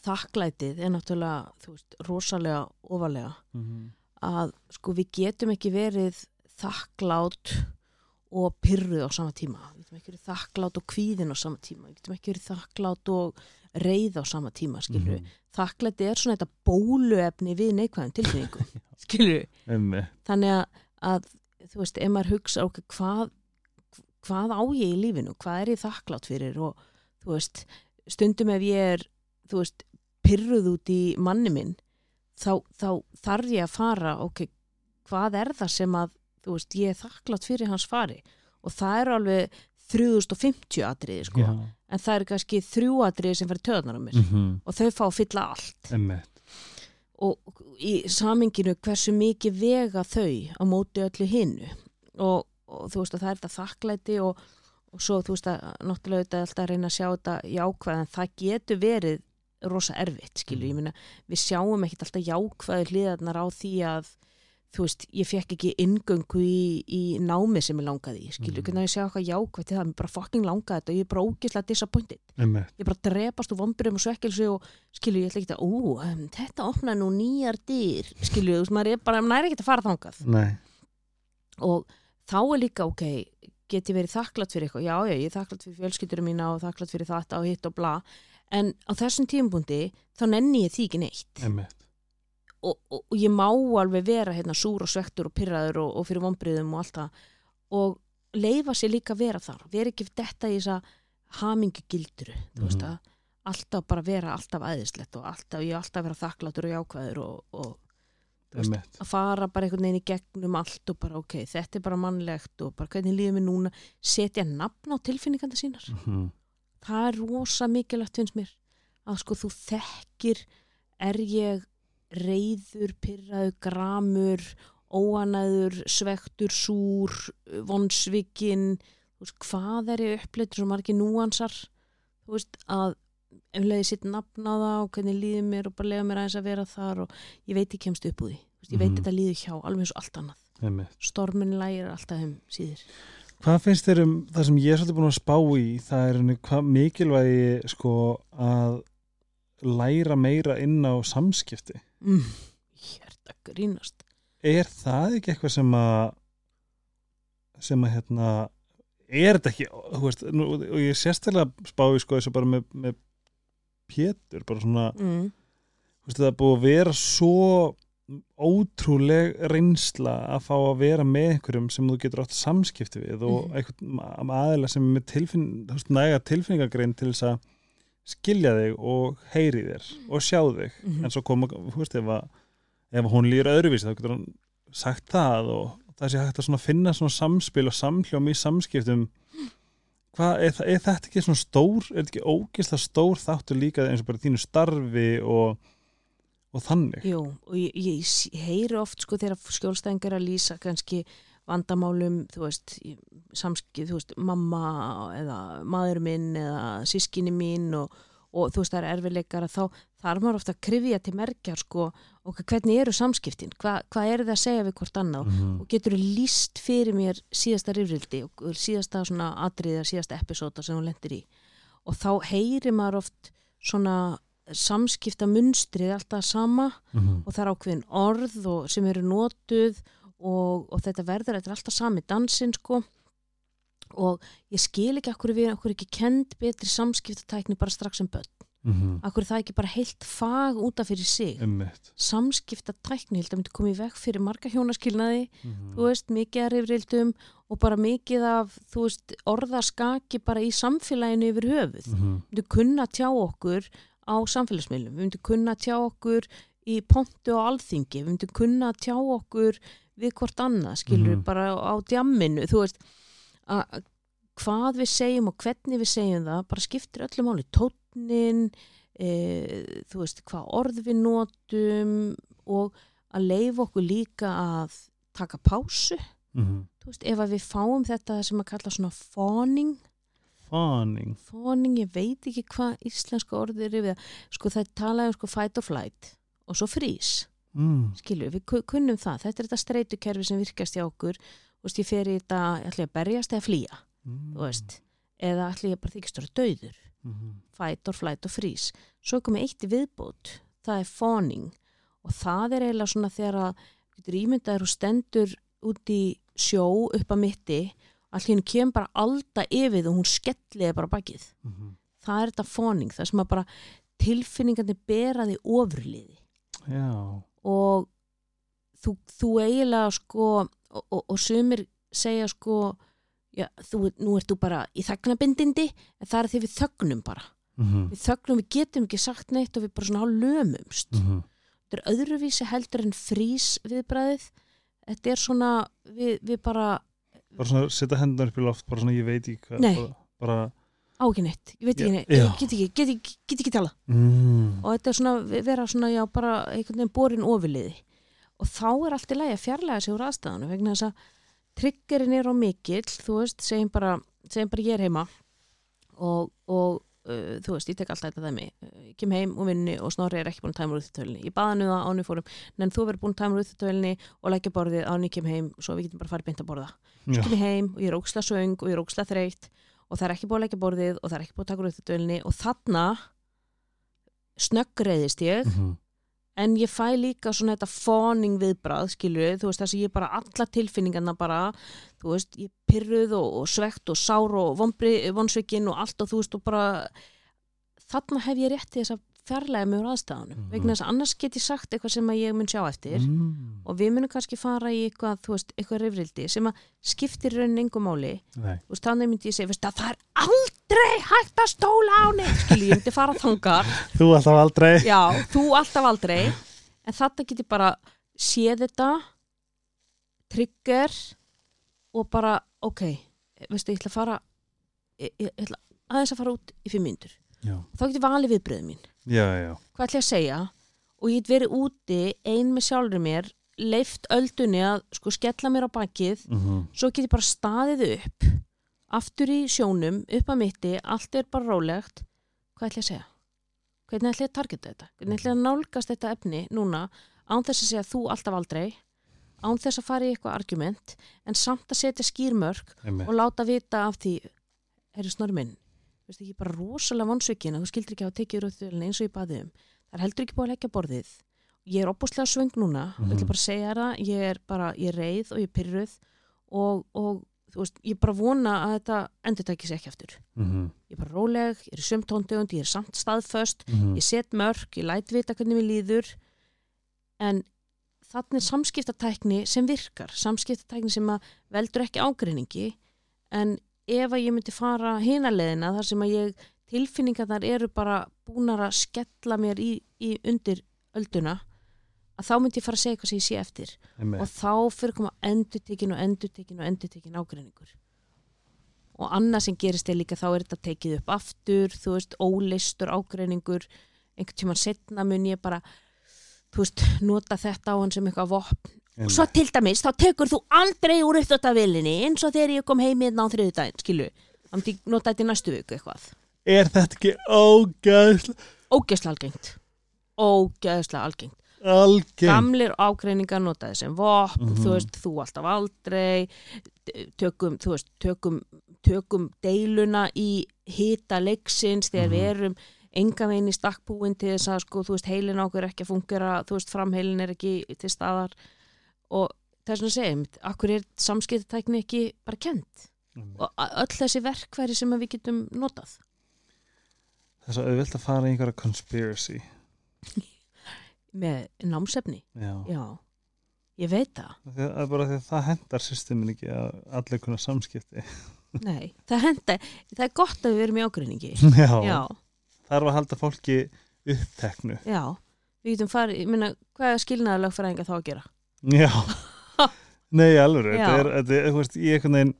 Þakklætið er náttúrulega, þú veist, rosalega ofalega. mm -hmm. að sko við getum ekki verið þakklátt og pyrruð á sama tíma við getum ekki verið þakklátt og kvíðin á sama tíma við getum ekki verið þakklátt og reið á sama tíma skilur Mhm. við þakklætti er svona þetta bóluefni við neikvæðum tilfinningum skilur þannig að, að þú veist, ef maður hugsa ok, hvað, hvað á ég í lífinu? Hvað er ég þakklátt fyrir? Og þú veist, stundum ef ég er þú veist, pyrruð út í manni minn þá, þá þarf ég að fara, ok, hvað er það sem að, þú veist, ég er þakklátt fyrir hans fari? Og það eru alveg 3050 atriði, sko. Já, en það eru kannski þrjú atriði sem fyrir töðnar á mér mm -hmm. og þau fá að fylla allt Einmitt. og í saminginu hversu mikið vega þau á móti öllu hinnu og, og þú veist að það er þetta þakklæti og, og svo þú veist að náttúrulega þetta er alltaf að reyna að sjá þetta jákvæð en það getur verið rosa erfitt skilur, ég meina við sjáum ekkit alltaf jákvæði hliðarnar á því að þú veist, ég fekk ekki ingöngu í, í námi sem ég langaði skilur, Mhm. hvernig ég sjá eitthvað jákvæð til það, mér bara fucking langaði þetta og ég er bara ógislega disappointed. Einmitt. ég bara drepast úr vombriðum og svekkelsi og skilju, ég ætla ekki að, ú, um, þetta opna nú nýjar dyr, skilju, þú veist, maður er bara, maður er ekki að fara þangað. Nei, og þá er líka, ok, get ég verið þakklátt fyrir eitthvað, já, já, ég er þakklátt fyrir fjölskyldurum mína og þakklátt fyrir þetta og hitt og bla, en á þessum tímabundi þá nenni ég því ekki neitt. Einmitt og, og, og ég má alveg vera hérna súr og svektur og pyrraður og, og fyrir vombriðum og allt það. Og leifa sér líka að vera þar, vera ekki detta í þessa hamingugildru, þú veist Mhm. að alltaf bara vera alltaf æðislegt og alltaf, ég er alltaf að vera þakklátur og jákvæður og, veist, að fara bara einhvern veginn í gegnum allt og bara ok, þetta er bara mannlegt og bara hvernig líður mér núna, setja nafn á tilfinninganda sínar. Mhm. það er rosa mikilvægt finnst mér að sko þú þekkir er ég reyður, pyrraður, gramur óanæður, svektur, súr vonsvikinn. Hvað er ég uppleitur svo margir núansar? Þú veist að ef leiði sitt nafn á það og hvernig líður mér og bara lega mér aðeins að vera þar og ég veit ég kemst upp úr því. Veist, ég veit Mhm. þetta líður hjá, alveg eins og allt annað. Einmitt. stormin lægir alltaf um síður Hvað finnst þér um það sem ég er svolítið búin að spá í? Það er hvað mikilvægi sko að læra meira inn á samskipti mm, hérta grínast er það ekki eitthvað sem að sem að hérna er þetta ekki, veist nú, og ég sérstæðlega spá í sko þessu bara með, með Pétur, bara svona mm, veist það er búið að vera svo ótrúleg reynsla að fá að vera með einhverjum sem þú getur átt samskipti við og Mhm. einhvern aðeila sem er með tilfinn, þú veist, næga tilfinningagrein til þess að skilja þig og heyri þér og sjá þig. Mhm. en svo koma, þú veist, ef, að, ef hún líður öðruvísi þá getur hann sagt það og það sé hægt að svona finna svona samspil og samhljóm í samskiptum. Hvað, er, er þetta ekki svona stór er þetta ekki ógeðslega stór þáttur líka eins og bara þínu starfi og, og þannig? Jú, og ég, ég, heyri oft sko þegar skjólstæðingar að lýsa kannski vandamálum, þú veist samskip, þú veist, mamma eða maður minn eða sískinni mín og, og þú veist það er erfileikar að þá þarf maður ofta að krifja til merkjar sko og hvernig eru samskiptin, Hva, hvað eru það að segja við hvort annað Mhm. og getur þú líst fyrir mér síðasta rifrildi og síðasta svona atriða, síðasta episóta sem hún lendir í og þá heyri maður oft svona samskipta munstrið alltaf sama Mhm. og það er ákveðin orð sem eru notuð og, og þetta verður, þetta er alltaf sami dansinn sko og ég skil ekki okkur við okkur ekki kend betri samskiptatækni bara strax sem börn mm okkur það ekki bara heilt fag útaf fyrir sig samskiptatækni, held að myndi koma í veg fyrir marga hjónaskilnaði Mhm. þú veist, mikið af rifrildum og bara mikið af, þú veist, orðaskaki bara í samfélaginu yfir höfuð. Við Mhm. myndum kunna tjá okkur á samfélagsmiðlum, myndum kunna tjá okkur í pontu og alþingi, myndum kunna tjá okkur við hvort annað, skilur Mhm. bara á djamminu, þú veist, að hvað við segjum og hvernig við segjum það, bara skiptir öllu máli, tónnin, e, þú veist, hvað orð við notum og að leifa okkur líka að taka pásu Mhm. þú veist, ef að við fáum þetta sem að kalla svona fawning Fawning. fawning, ég veit ekki hvað íslenska orðið er yfir það, sko það talaði um sko fight or flight og svo freeze Mm. skilju, við ku- kunnum það, þetta er þetta streytukerfi sem virkast hjá okkur, þú veist, ég fer í þetta ætla ég að berjast eða flýja, Mm. þú veist eða ætla ég bara þykistur að dauður Mhm. fight or flight og freeze svo komið eitt í viðbót, það er fawning og það er eiginlega svona þegar að getur ímyndaður og stendur út í sjó upp að mitti allt hérna kemur bara alda yfir og hún skelliði bara bakið Mhm. það er þetta fawning, það sem að bara tilfinningandi beraði ofurliði Já. Og þú, þú eiginlega sko og, og, og sumir segja sko já, þú, nú ert þú bara í þagnabindindi en það er því við þögnum bara Mhm. við þögnum, við getum ekki sagt neitt og við bara svona hálf lömumst Mhm. þetta er öðruvísi heldur en frís viðbræðið þetta er svona, við, við bara Bara svona setja hendunar upp í loft, bara svona ég veit ekki hvað. Bara á ekki neitt, ég veit ekki neitt ég get ekki, get ekki, get ekki tala mm. og þetta er svona, vera svona, já, bara einhvern veginn borin ofurliði. Og þá er allt í lagi að fjarlæga sig úr aðstæðanu vegna þess að triggerin er á mikill, þú veist, segjum bara segjum bara ég er heima og, og uh, þú veist, ég tek alltaf þetta dæmi. Uh, ég kem heim og vinni og snorri er ekki búin að tæma úr úttölinni ég baða nú það áni fórum. En þú verður búin að tæma úr úttölinni og leggja borðið áni ég kem heim svo við getum bara farið beint að borða. Já. kem ég heim og ég er óksla söng og ég er óksla þreytt og það er ekki búið að leggja borðið og það er ekki búið að taka úr úttölinni og þarna snöggreiðist ég Mhm. en ég fæ líka svona þetta fawning viðbrað, skilur þú veist þess að ég bara alla tilfinningarna bara þú veist, ég pyrruð og, og svegt og sár og vonbri, vonsvikin og allt og þú veist og bara þarna hef ég rétt til þess að fjarlæga úr aðstæðanum, Mhm. vegna þess að annars get ég sagt eitthvað sem ég mun sjá eftir Mm. og við munum kannski fara í eitthvað, þú veist, eitthvað reyfrildi sem að skiptir raunin engum máli. Þú veist, þannig myndi ég segja, veist, að það er aldrei hægt að stóla á neitt, skilur, ég myndi fara þangar Þú alltaf aldrei. Já, þú alltaf aldrei. En þetta getur bara séð þetta trigger og bara, ok veistu, ég ætla að fara ég, ég ætla aðeins að fara út í fimm myndur þá getur valið viðbröðum mín Já, já. hvað ætla ég að segja og ég get verið úti ein með sjálfur mér leift öldunni að sko skella mér á bakið Mm svo get ég bara staðið upp aftur í sjónum, upp að mitti allt er bara rólegt hvað ætla ég að segja? hvernig ætla ég að targeta þetta? hvernig ætla ég að nálgast þetta efni núna án þess að segja þú alltaf aldrei án þess að fara í eitthvað argument en samt að setja skýrmörk Einmitt. og láta vita af því herri snorri minn veistu ekki bara rosalega vonsvikin að þú skildir ekki að tekið rauðvölin eins og ég baði um það er heldur ekki búið að leggja borðið ég er opbúslega svöng núna mm Mhm. -hmm. ég ætla bara að segja það, ég er bara ég er reið og ég er pyrruð og, og þú veist, ég bara vona að þetta endur tækis ekki aftur Mhm. ég er bara róleg, ég er í sömtóndegund ég er samt staðföst, Mhm. ég set mörg ég læt vita hvernig mér líður en þannig er samskiptatækni sem virkar samskiptatækni sem veldur ekki ágreiningi en ef að ég myndi fara hinaleðina þar sem að ég tilfinningarnar eru bara búnar að skella mér í, í undir ölduna að þá myndi ég fara að segja eitthvað sem ég sé eftir. Einmitt. og þá fyrir koma endurtekin og endurtekin og endurtekin ágreiningur. Og annað sem gerist er líka þá er þetta tekið upp aftur þú veist, ólistur ágreiningur. Einhvern tímann setna mun ég bara þú veist, nota þetta á hann sem eitthvað vopn og svo til dæmis, þá tekur þú aldrei úr uppdóttavilinni eins og þegar ég kom heim hérna á þriðu daginn, skilu þá myndi ég nota þetta í næstu viku eitthvað Er þetta ekki ógæðslega ógeðslega algengt ógeðslega algengt algengt? gamlir ágreiningar notaði sem vopn, Mhm. þú veist, þú alltaf aldrei tökum, þú veist, tökum, tökum deiluna í hita leiksins þegar við Mhm. erum enga veginn í stakkbúin til þess að sko, þú veist, heilin á okkur er ekki að fungera þú veist, framheilin er ekki til staðar og þess að segjum, akkur er samskiptatækni ekki bara kent og a- öll þessi verkfæri sem við getum notað? Það er svo auðvilt að fara í einhverja conspiracy. Með námsefni, Já, já. Ég veit það, það er bara því að það hendar systemin ekki að allir kunna samskipti. Nei það henda, það er gott að við erum í ágreiningi. Já, já, það er að halda fólki uppteknu. Já. Við getum farið, ég meina, hvað er skilnaða lögfræðinga þá að gera? Já, nei alveg þetta er, þú veist, ég einhvern veginn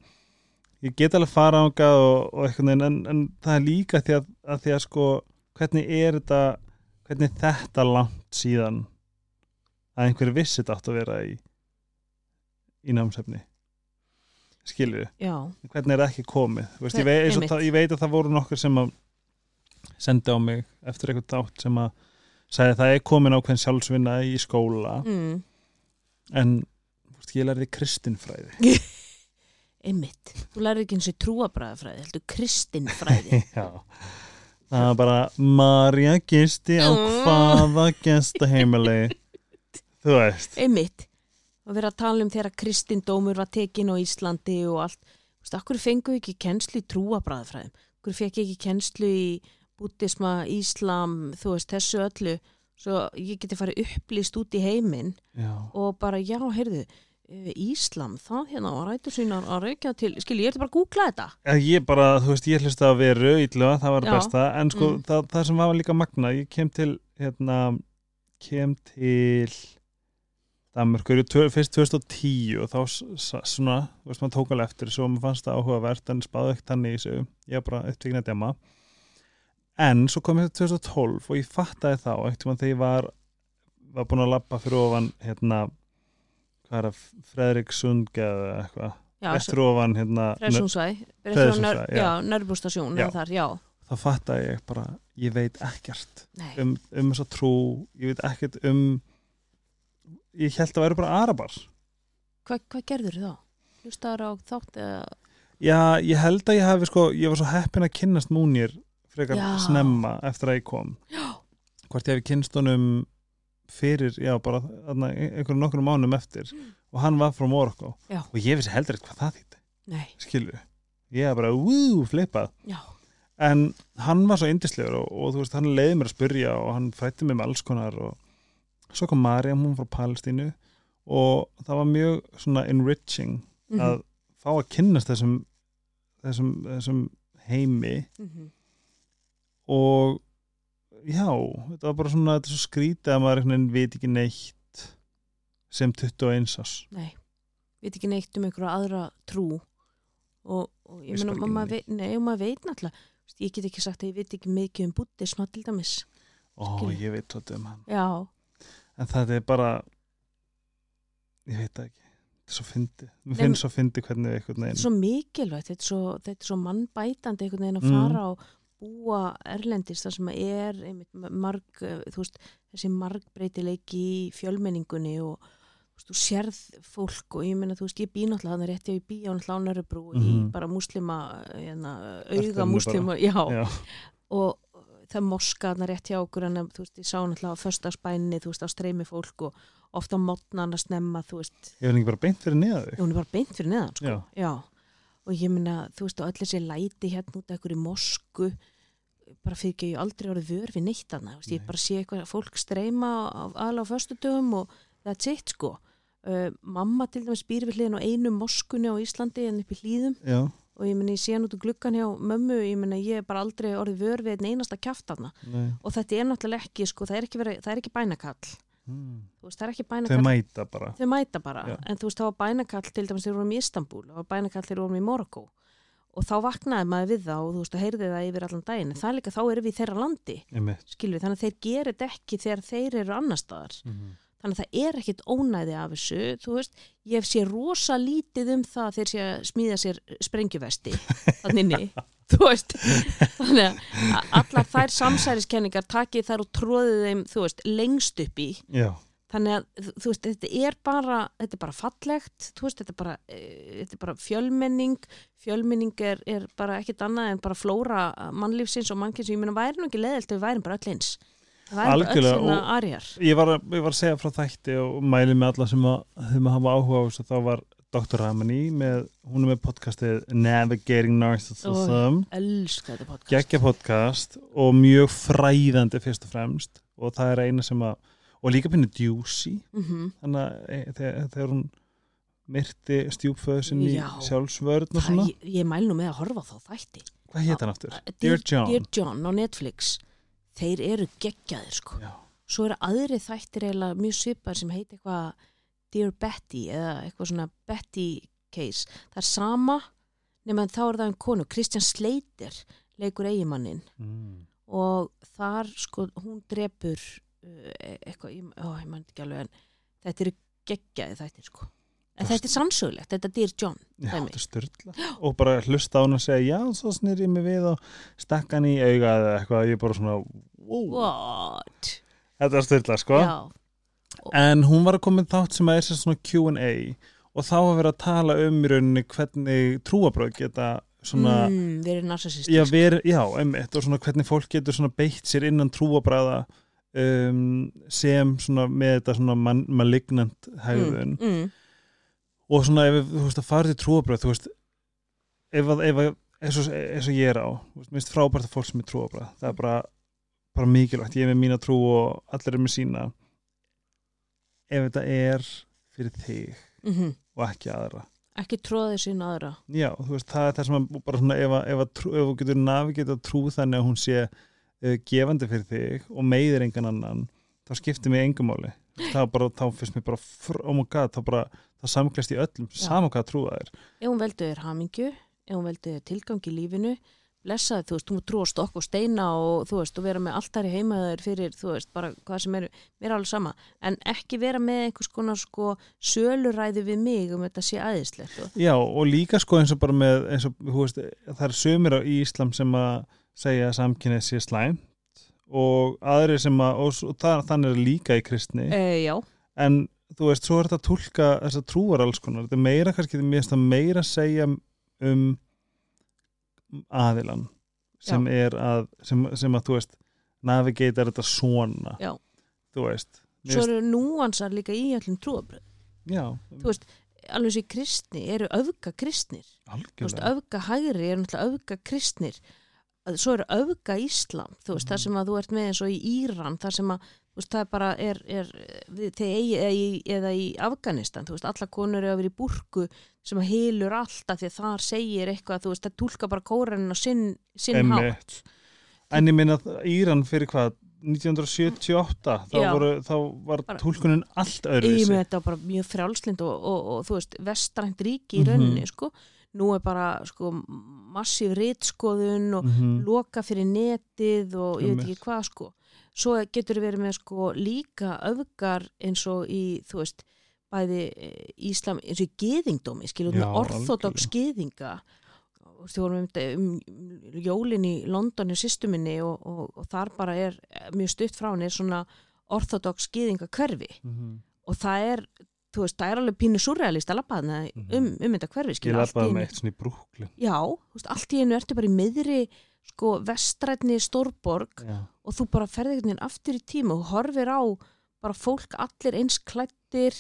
ég get alveg fara ángað og, og einhvern veginn, en, en það er líka því að, að því að sko, hvernig er þetta hvernig er þetta langt síðan að einhver vissi þetta átt að vera í í námsefni? Skilju, hvernig er það ekki komið? Veist, ég, Hver- veit, og einmitt. það, ég veit að það voru nokkur sem að sendi á mig eftir eitthvað dátt sem að sagði að það er komin ákveðin sjálfsvinna í skóla. Mm, en veist, ég lærði kristinfræði. Einmitt. Þú lærið ekki eins og trúabræðafræði heldur kristinfræði. Já. Það var bara Marja gisti á Mm. hvaða gestaheimili? Þú veist. Einmitt. Og vera að tala um þegar kristindómur var tekin á Íslandi og allt. Þú veist, akkur fengu ekki kennslu í trúabræðafræðum akkur fekk ekki kennslu í bútisma, íslam þú veist, þessu öllu svo ég geti farið upplýst út í heiminn og bara, já, heyrðu eh, Íslam, það hérna var rætur sínar að reykja til, skilji, ég ætla bara að googla þetta ég bara, þú veist, ég hlusta að veru ítluga, það var Já. besta en sko, Mm. það, það sem var líka magna ég kem til, hérna kem til tvö- fyrst 2010 og þá svona, þú veist, maður tók alveg eftir svo maður fannst það áhugavert en spáði ekkert hann í þessu ég bara upptökin að djama en svo kom ég til 2012 og ég fattaði þá, ekkert mann þegar ég var var búin að labba fyrir ofan hérna hvað er það, Fredrik Sundge eða eitthvað, eftir ofan hérna Frelsungsvæ, já. nörbústasjón þá fattaði ég bara, ég veit ekkert nei, um, um þessa trú, ég veit ekkert um ég held að væri bara arabar. Hva, hvað gerður þá? Hlustaður á þátt eða já, ég held að ég hafi sko ég var svo heppin að kynnast múnir frekar Já. snemma eftir að ég kom. Já. hvort ég hefði kynnst honum fyrir, já, bara þarna, einhverjum nokkrum mánum eftir. Og hann var frá Morocco. Já. og ég vissi heldur eitthvað það þýtti skilju, ég hef bara, wú, flippað. Já, en hann var svo yndislegur og, og þú veist, hann leiði mér að spyrja og hann frætti mig með alls konar og svo kom Marja, hún frá Palestínu og það var mjög svona enriching mhm, að fá að kynnast þessum þessum, þessum heimi mhm, og já, þetta var bara svona þetta er svo skrítið að maður veit ekki neitt sem 21 ás nei Veit ekki neitt um einhverja aðra trú. Og, og ég bara ekki maður veit, veit náttúrulega ég get ekki sagt að ég veit ekki mikið um búttisma til dæmis. Ó, Skilju. ég veit þetta um hann. Já, en þetta er bara ég veit það ekki. Þetta er svo fyndi, mér finnst svo fyndi hvernig einhvern þetta er svo mikilvægt þetta er svo, þetta er svo mannbætandi einhvern veginn að Mm. fara og búa erlendis þar sem er marg, eh, veist, þessi margbreytileiki í fjölmenningunni og þú veist, þú sérð fólk og ég meina, þú veist, ég bý náttúrulega hann rétti í bí á náttúrulega á Nörrebrú í Mhm. bara múslima, hérna, Ertu auga henni múslima, já, já, og það moska hann rétti á okkur en þú veist, ég sá náttúrulega á föstaspæninni, þú veist, á streymi fólk og ofta á mótnan að snemma, þú veist, ég ekki bara beint fyrir neða þig hún er bara beint fyrir neðan sko. Já. Já. og ég meina, þú veist, og öll þessi læti hérna út af einhverju mosku bara fyrir ekki, aldrei orðið vör við neitt annað, veist, ég Nei. bara sé eitthvað fólk streyma aðla á föstudöfum og that's it sko. Uh, mamma til dæmis býr við hliðin á einu moskunni á Íslandi en upp í hlýðum já, og ég meina, ég sé hann út úr gluggan hjá mömmu ég meina, ég hef bara aldrei orðið vör við einn einasta þarna. Nei. Og þetta er náttúrulega ekki, sko, það er ekki, verið, það er ekki bænakall. Þú veist, það er ekki þau mæta bara. Þau mæta bara, en þú veist, það var bænakall til dæmis þegar við vorum í Istanbul, það var bænakall þegar við vorum í Morocco og þá vaknaði maður við það og þú veist, og heyrði það yfir allan daginn. En það er líka, þá erum við í þeirra landi einmitt. skilur við, þannig að þeir gerir þetta ekki þegar þeir eru annar staðar, Mhm. þannig að það er ekkit ónæði af þessu, þú veist. Ég sé rosa lítið um það þeir sé að smíða sér sprengjuvesti þannig að allar þær samsæriskenningar takið þær og tróðið þeim, þú veist, lengst upp í. Já, þannig að þú- veist, þetta er bara þetta er bara fallegt, þú veist, þetta er bara, e, þetta er bara fjölmenning fjölmenning er, er bara ekkit annað en bara flóra mannlífsins og mannkins og ég meina væri nú ekki leðilt ef við værim bara öll eins? Værim bara öll svona arjar. ég var, að, ég var að segja frá þætti og mæli með alla sem að, sem að hafa áhuga á þessu þá var Dr. Ramani með, hún er með podcastið Navigating Narcissism. Elska þetta podcast. Geggja podcast og mjög fræðandi fyrst og fremst og það er eina sem að og líka pinni djúsi. Mm þannig að e, þegar, þegar hún myrti stjúpföðu sinni í svona. ég, ég mæl nú með að horfa þá þætti. Hvað hétt hann aftur? Dear, Dear John. Dear John á Netflix. Þeir eru geggjaðir sko. Já. svo eru aðri þættir eiginlega mjög svipar sem heit eitthvað Dear Betty eða eitthvað svona Betty case. Það er sama nema þá er það um konu. Kristján Sleiter leikur eigimannin mm. og þar sko hún drepur e- eitthvað, ég, ó, ég mann ekki alveg en þetta eru geggjaði þættir sko. En þetta er sannsögulegt, þetta er Dear John Já, þetta er styrla og bara hlusta á hann og segja já, svo snýr ég mig við og stakka hann í auga eða eitthvað, ég er bara svona wow. Þetta er styrla sko. Já, en hún var að koma þátt sem að er svona Q&A og þá að vera að tala um í rauninni hvernig trúabröð geta svona mm, verið narsisist já, já, einmitt og svona hvernig fólk getur svona beitt sér innan trúabræða um, sem svona með þetta svona man, malignant hegðun. Mm, mm, og svona ef þú veist að fara til trúabröð þú veist ef að, ef að eins og, eins og ég er á veist, minnst frábært að fólk sem er trúabröð það er bara, bara mikilvægt, ég er með mína trú og allir er með sína. Ef þetta er fyrir þig mm og ekki aðra. Ekki tróðið sín aðra. Já, þú veist, það er það sem að bara svona ef, að, ef, að, trú- ef þú getur navigeta trú þannig að hún sé uh, gefandi fyrir þig og meiðir engan annan þá skiptir mig er bara, þá finnst mér bara oh my god, þá bara, það samklast í öllum saman hvað trú það er. Ef hún veldu þér hamingju ef hún veldu þér tilgang í lífinu blessaði, þú veist, þú mútt trúa stokk og steina og þú veist, og vera með alltaf í heimaður fyrir, þú veist, bara hvað sem er mér er alveg sama, en ekki vera með einhvers konar sko söluræði við mig um þetta sé aðeinslegt Já, og líka sko eins og bara með eins og, þú veist, það er sömur á Íslam sem að segja að samkynnið sé slæmt og aðri sem að, og, það, þannig er líka í kristni, e, já, en þú veist, svo er þetta að tólka þess að trúar alls konar, þetta er meira kannski, finnst það meira að segja um aðilan sem er að, sem, sem að þú veist, navigata þetta svona. Já. þú veist, svo eru núansar líka í öllum trúabröð, já, þú veist alveg sér kristni, eru öfga kristnir þú veist, algjörlega. öfga hægri er náttúrulega öfga kristnir Að- svo eru öfga Íslam þú veist, Mhm. þar sem að þú ert með eins og í Íran þar sem að, þú veist, það bara er, er þegar eigi, eða, í, eða í Afganistan, þú veist, alla konur eru að vera í burku sem að hilur alltaf því að þar segir eitthvað, þú veist, það tólka bara kóranin á sinn, sinn hátt. En ég minna að Íran fyrir hvað 1978 þá, voru, þá var túlkunin allt ég öðruvísi. Með þetta var bara mjög frjálslind og, og, og þú veist, vestrænt ríki í Mhm. rauninni, sko nú er bara, sko, massíf ritskoðun og Mhm. loka fyrir netið og ég veit ekki hvað sko. Svo getur verið með sko líka öfgar eins og í þú veist bæði eh, Íslam eins og í geðingdómi skilur með orthodox geðinga Þú við vorum um, um jólin í London í systuminni og, og, og þar bara er mjög stutt frá henni svona orthodox geðinga hverfi. Mhm. og það er þú veist, það er alveg pínu surrealist að labba þarna Mhm. um, um þetta hverfi Ég lappaði með eitt svona í Brooklyn. Já, þú veist, allt í einu ertu bara í miðri sko vestrætni stórborg Já, og þú bara ferði einhvern veginn aftur í tíma og horfir á bara fólk allir eins klættir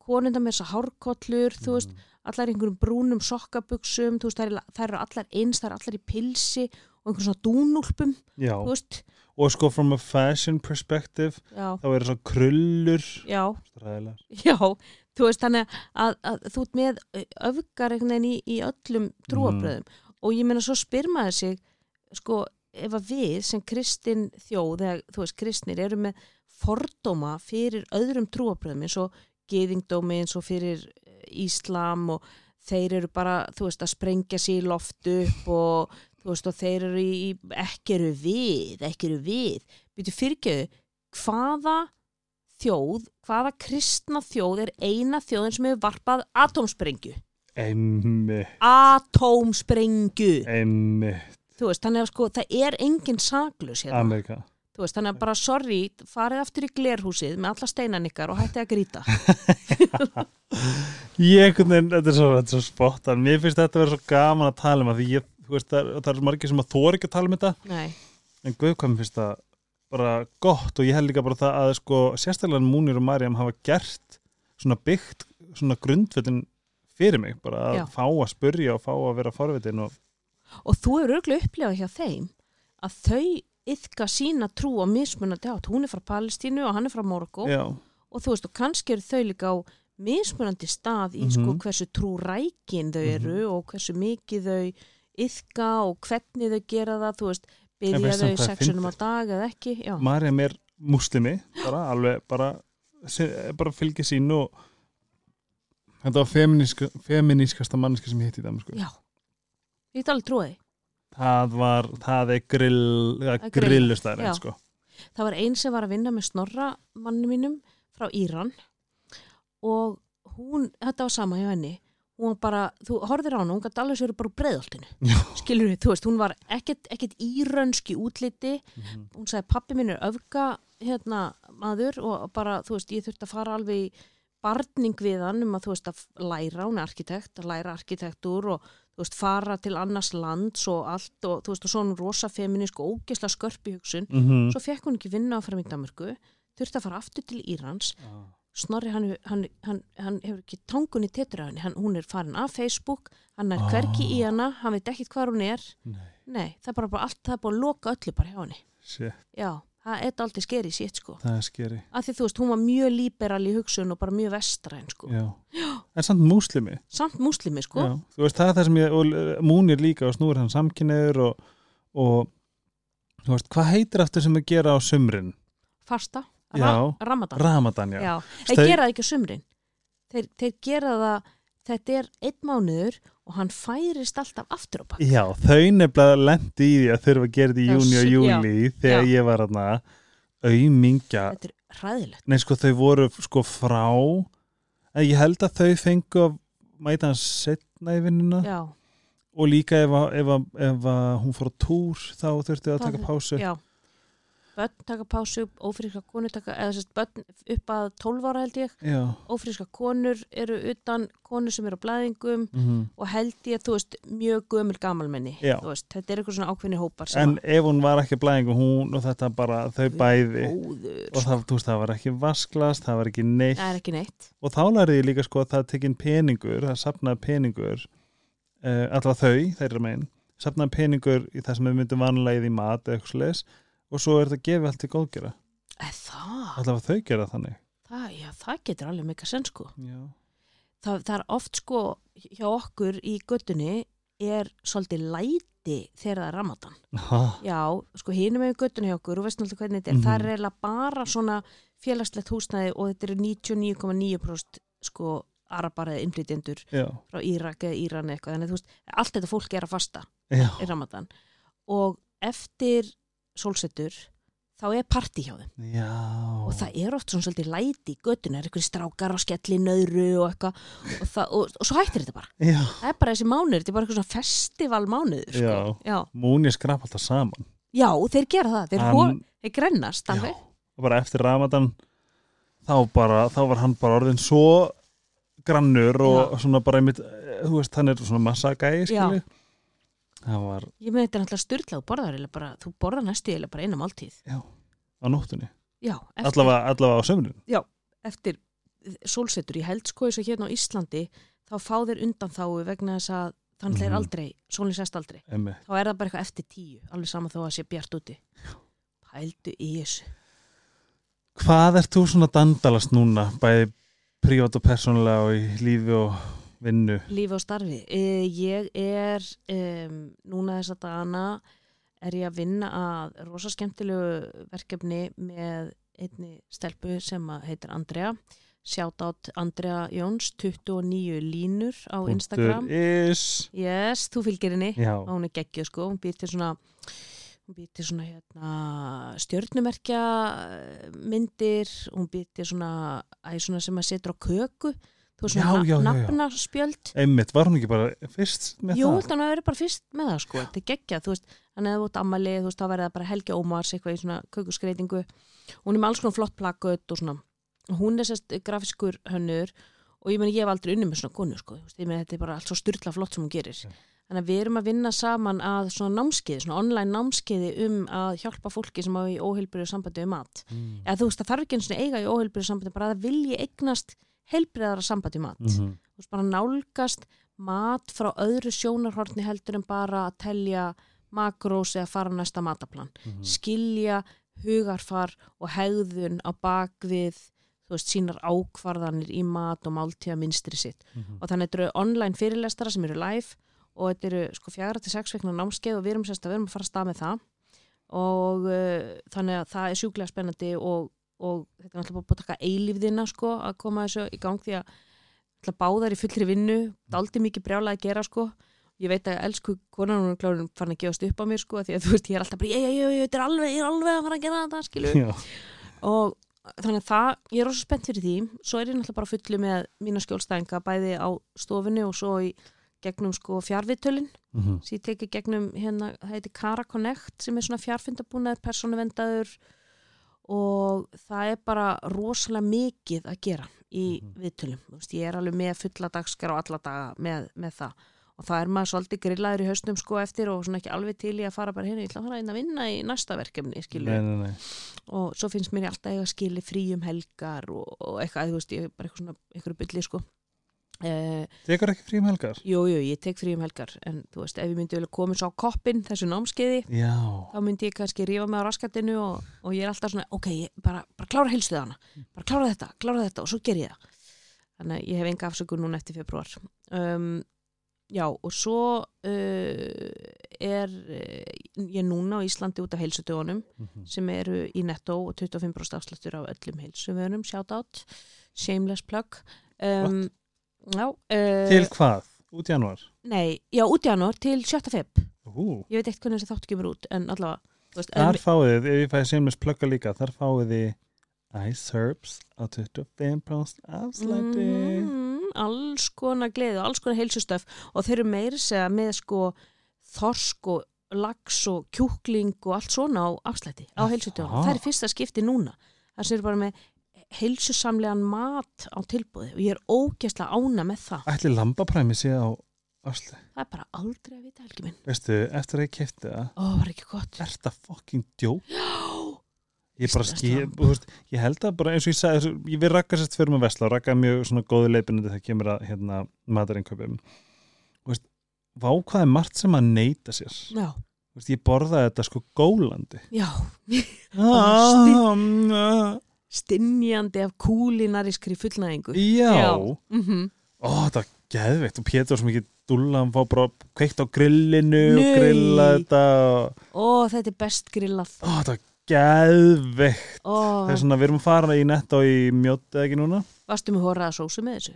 konunda með þessa hárkollur þú veist, allar í einhverjum brúnum sokkabuxum, þú veist, það eru, allar eins það eru allar í pilsi og einhverjum svona dúnúlpum, Já. þú veist og sko from a fashion perspective já, þá er svona krullur. Já, já þú veist, þannig að, að þú ert með öfgar einhvern veginn í, í öllum trúabröðum og ég meina svo spyr maður sig sko, ef að við sem kristin þjóð, eða þú veist, kristnir eru með fordóma fyrir öðrum trúabröðum eins og geðingdómi eins og fyrir eh, Íslam og þeir eru bara, þú veist, að sprengja sér loft upp og þú veist, og þeir eru í, ekki eru við, ekki eru við. Byrju fyrirgeðu, hvaða þjóð, hvaða kristna þjóð er eina þjóðin sem hefur varpað atómsprengju? Atómsprengju. Þú veist, þannig að sko, það er engin saklus hérna, Amerika. Þú veist, þannig að bara sorry, farið aftur í glerhúsið með alla steinan ykkar og hætti að grýta Ég, þetta er svo, svo spottan Mér finnst þetta að vera svo gaman að tala um það því ég, veist, það, það er margir sem að þóra ekki að tala um þetta. Nei, en guð hvað mér finnst það bara gott og ég held líka bara það að sko sérstaklega Múnir og Mariam hafa gert svona byggt svona grundvöldin fyrir mig bara að Já. fá að spurja og fá að vera forvitin og og þú hefur auðvitað upplifað hjá þeim að þau yfka sína trú á mismunandi átt, hún er frá Palestínu og hann er frá Morgo já, og þú veist og kannski eru þau líka á mismunandi stað í sko Mhm. hversu trúrækin þau eru og hversu mikið þau yfka og hvernig þau gera það, þú veist byrja þau sexunum á dag eða ekki? Já, Marja er muslimi bara alveg bara, se- bara fylgja sín og þetta var feminíska, feminískasta manneski sem ég hitt í Damasku já. ég alveg trúið það var, það er grill er grill, sko. það var einn sem var að vinna með snorra manni mínum frá Íran og hún, þetta var sama hjá henni hún bara, þú horfðir á hana, hún gæti alveg sér bara breiðoltinu, skilur við, þú veist hún var ekkert, ekkert írönski útliti. Mhm. hún sagði pappi minn er öfga hérna maður og bara þú veist ég þurfti að fara alveg í barning við hann um að þú veist að læra hún er arkitekt, að læra arkitektúr og þú veist fara til annars lands og allt og þú veist og svona rosa feminisk og ógesla skörpi hugsun. Mhm. svo fekk hún ekki vinna á fram í Danmörku þurfti að fara aftur til Írans Snorri hann, hann, hann, hann hefur ekki tangun í hann, hún er farin af Facebook hann er Ah. hverki í hana hann veit ekkit hvað hún er. Nei, nei, það er bara, bara allt, það er búið að loka öllu bara hjá henni. Shit, já, það er aldrei skeri sétt sko. Það er skeri af því þú veist, hún var mjög líberal í hugsun og bara mjög vestræn sko. Já. en samt muslimi samt múslimi sko. Já, þú veist það er það sem ég, og eh, múnir líka og snúir hann samkynniður og, og þú veist, hvað heitir aftur sem að gera á sumrin? fasta, Já. Ra ramadan. Ramadan, já. Já, Þau- þeir gera það ekki á sumrin. Þeir, þeir gera það þetta er einn mánuður og hann færist alltaf aftur á bak. Já, þau nefnilega lendi í því að þurfa að gera þetta í júni og júli þegar Já. ég var aðna auðmingja, þetta er hræðilegt. Nei sko þau voru sko frá en ég held að þau fengu að mæta hans setna í vinnuna. Já, og líka ef, að, ef, að, ef að hún fór á túr þá þurfti að taka pásu. já börn taka pásu, ófríska konur taka eða sérst börn upp að 12 ára held ég. Já. ófríska konur eru utan konur sem eru á blæðingum mhm. og held ég, þú veist, mjög gömul gamalmenni Já. þú veist, þetta er eitthvað svona ákveðni hópar sem En ef hún var ekki blæðingu hún og þetta bara þau bæði. góður, og það, veist, það var ekki vasklast, það var ekki neitt. Það ekki neitt. Og þá lærði ég líka sko að það tekinn peningur, það sapnaði peningur uh, allavega þau, þeirra megin sapnaði peningur í það sem við myndum vanlega í mat eða eitthvað slis og svo er þetta gefið allt til góðgera. Er það, allavega þau gera þannig. Það, já, það getur alveg mikið senn sko. Já, það, það er oft sko hjá okkur í göttunni er svolítið læti þegar það er ramadan. Ha, já, sko hinum með göttunni hjá okkur og veist náttúrulega hvernig þetta er, Mhm. það er eiginlega bara svona félagslegt húsnæði og þetta eru 99,9% sko arabar eða innflytjendur já, frá Írak eða Íran eða eitthvað, þannig að þú veist, allt þetta fólk er að fasta já, í ramadan. Og eftir sólsetur þá er partí hjá þeim. Já. og það er oft svona svolítið læti í göttunni, það er eitthvað strákar á skelli nöðru og eitthvað og, og, og svo hættir þetta bara. Já, það er bara þessi mánuður, þetta er bara eitthvað svona festivalmánuður sko. Já. já. múni skrap alltaf saman. Já, þeir gera það, þeir, hann, þeir grennast og bara eftir Ramadan þá bara, þá var hann bara orðin svo grannur og svona bara einmitt, eh, þú veist, hann er svona massa gæi, skilju var ég með þetta er náttúrulega styrla og borðar þú borðar næstu eða bara eina máltíð. Á nóttunni, já, eftir, allavega, allavega á sömurinn eftir sólsetur ég held sko eins og hérna á Íslandi þá fá þeir undan þáu vegna þess að þannig er Mhm. aldrei, sólinn sest aldrei. Emmi, þá er það bara eitthvað eftir tíu, alveg sama þó að sé bjart úti. Pældu í þessu. Hvað ert þú svona dandalast núna, bæði prívat og persónulega og í lífi og vinnu. Lífi og starfi. E, ég er um, núna þess að dana er ég að vinna að rosa skemmtilegu verkefni með einni stelpu sem heitir Andrea. Sjátt Andrea Jóns 29 línur á Instagram. is, yes, þú fylgir henni. Já, og hún er geggjöð sko, hún býr til svona hún býr til svona hérna stjörnumerkja myndir hún býr til svona, svona sem að setur á köku þú veist svona nafnaspjöld. Einmitt, var hún ekki bara fyrst með Jú, það? held að hann hafi verið bara fyrst með það sko, þetta er geggjað, þú veist, hann hefði út ammali, þú veist, þá verði það bara Helgi Ómars eitthvað í svona kökuskreitingu, hún er með alls konar flott plakut og svona, hún er sérst grafiskur hönnur og ég meni ég hef aldrei unni með svona konu sko, ég meni þetta er bara allt svo styrla flott sem hún gerir, þannig að við erum að vinna saman að svona námskeiði, svona online námskeiði um að hjálpa fólki sem á í óheilbyrju sambandi við mat, Mm. eða þú veist, það þarf ekki eins og eiga í óheilbyrju sambandi, bara að það vilji eignast heilbriðara sambandi mat Mhm. þú veist bara nálgast mat frá öðru sjónarhortni heldur en bara að telja makrós eða fara næsta mataplan Mhm. skilja hugarfar og hegðun á bakvið þú veist, sínar ákvarðanir í mat og máltíða minstri sitt Mhm. og þannig þetta eru online fyrirlestara sem eru live og þetta eru sko fjara til sex vekna námskeið og við erum sérst að við erum að fara að stað með það og uh, þannig að það er sjúklega spennandi og, og þetta er alltaf búið að taka eilífðina sko að koma þessu í gang því að báðar í fullri vinnu daldi mikið brjálega að gera sko ég veit að elsku konan hún er klárun fann að gefast upp á mér sko því að þú veist ég er alltaf bara ég, ég, ég, er alveg, ég er alveg að fara að gera þetta skilu Já. og þannig að það, ég er rosa spennt fyrir því svo er ég náttúrulega bara fullu með mína skjólstæðinga bæði á stofunni og svo í gegnum sko fjárvittölin Mhm. sem ég teki gegnum hérna, það heiti Cara Connect sem er svona fjárfundabúnaður, persónuvendaður og það er bara rosalega mikið að gera í Mhm. viðtölum, Þú veist, ég er alveg með fulla dagskar og alla daga með, með það og það er maður svolítið grillaður í haustum sko eftir og svona ekki alveg til í að fara bara hérna, ég ætla að fara inn að vinna í næsta verkefni Nei, nei, nei. og svo finnst mér alltaf eiga skili frí um helgar og, og eitthvað, þú veist, ég er bara eitthvað svona eitthvað bylli, sko Tekur ekki frí um helgar? Jú, jú, ég tek frí um helgar en þú veist, ef ég myndi vilja koma svo á koppin þessu námskeiði, Já. þá myndi ég kannski rífa mig á raskatinu og, og ég er alltaf svona ok, bara, bara klára heilsuð hana bara klára þetta, klára þetta og svo ger ég það þannig að ég hef enga afsökun núna eftir februar um, Já, og svo uh, er uh, ég núna á Íslandi út af heilsudögunum Mhm. sem eru í netto og 25% afslættur á öllum heilsuvönum, shout out shameless plug um, já, uh, Til hvað? Út í januar? nei, já, út í janúar til 7. feb Ú. ég veit ekkert hvernig þessi þáttu kemur út en allavega veist, Þar en, fáið ef ég fæði seimlis plugga líka, þar fáið þið Ice Herbs á 25% afslætti. mm, alls konar gleði og alls konar heilsustöf og þeir eru meiri segja með sko þorsk og lax og kjúkling og allt svona á afslætti á Aha. heilsudögunum, það er fyrsta skipti núna það eru bara með heilsusamlegan mat á tilbúði og ég er ógæslega ána með það Ætli lambapræmi sé á afslætti. það er bara aldrei að vita helgi minn Veistu, eftir að ég kefti það, ó, var ekki gott er þetta fucking djók? Ég bara það. þú veist, ég held að bara eins og ég sagði, ég við rakka sérst fyrir með vesla og rakka mjög svona góðu leipinandi þegar kemur að hérna veist, vá hvað er margt sem að neyta sér. já, Þú veist, ég borðaði þetta sko gólandi. já, Ah, stinjandi af kúlinarískri fullnæðingu Já, mm ó þetta var geðveikt og Pétur sem ekki dúlla, hann fá bara kveikt á grillinu og Nei. grilla þetta og ó, þetta er best grillað ó þetta var geðveikt. ó, Það er svona, við erum að fara í netto í mjótt eða ekki núna? varstu með horraða sósu með þessu?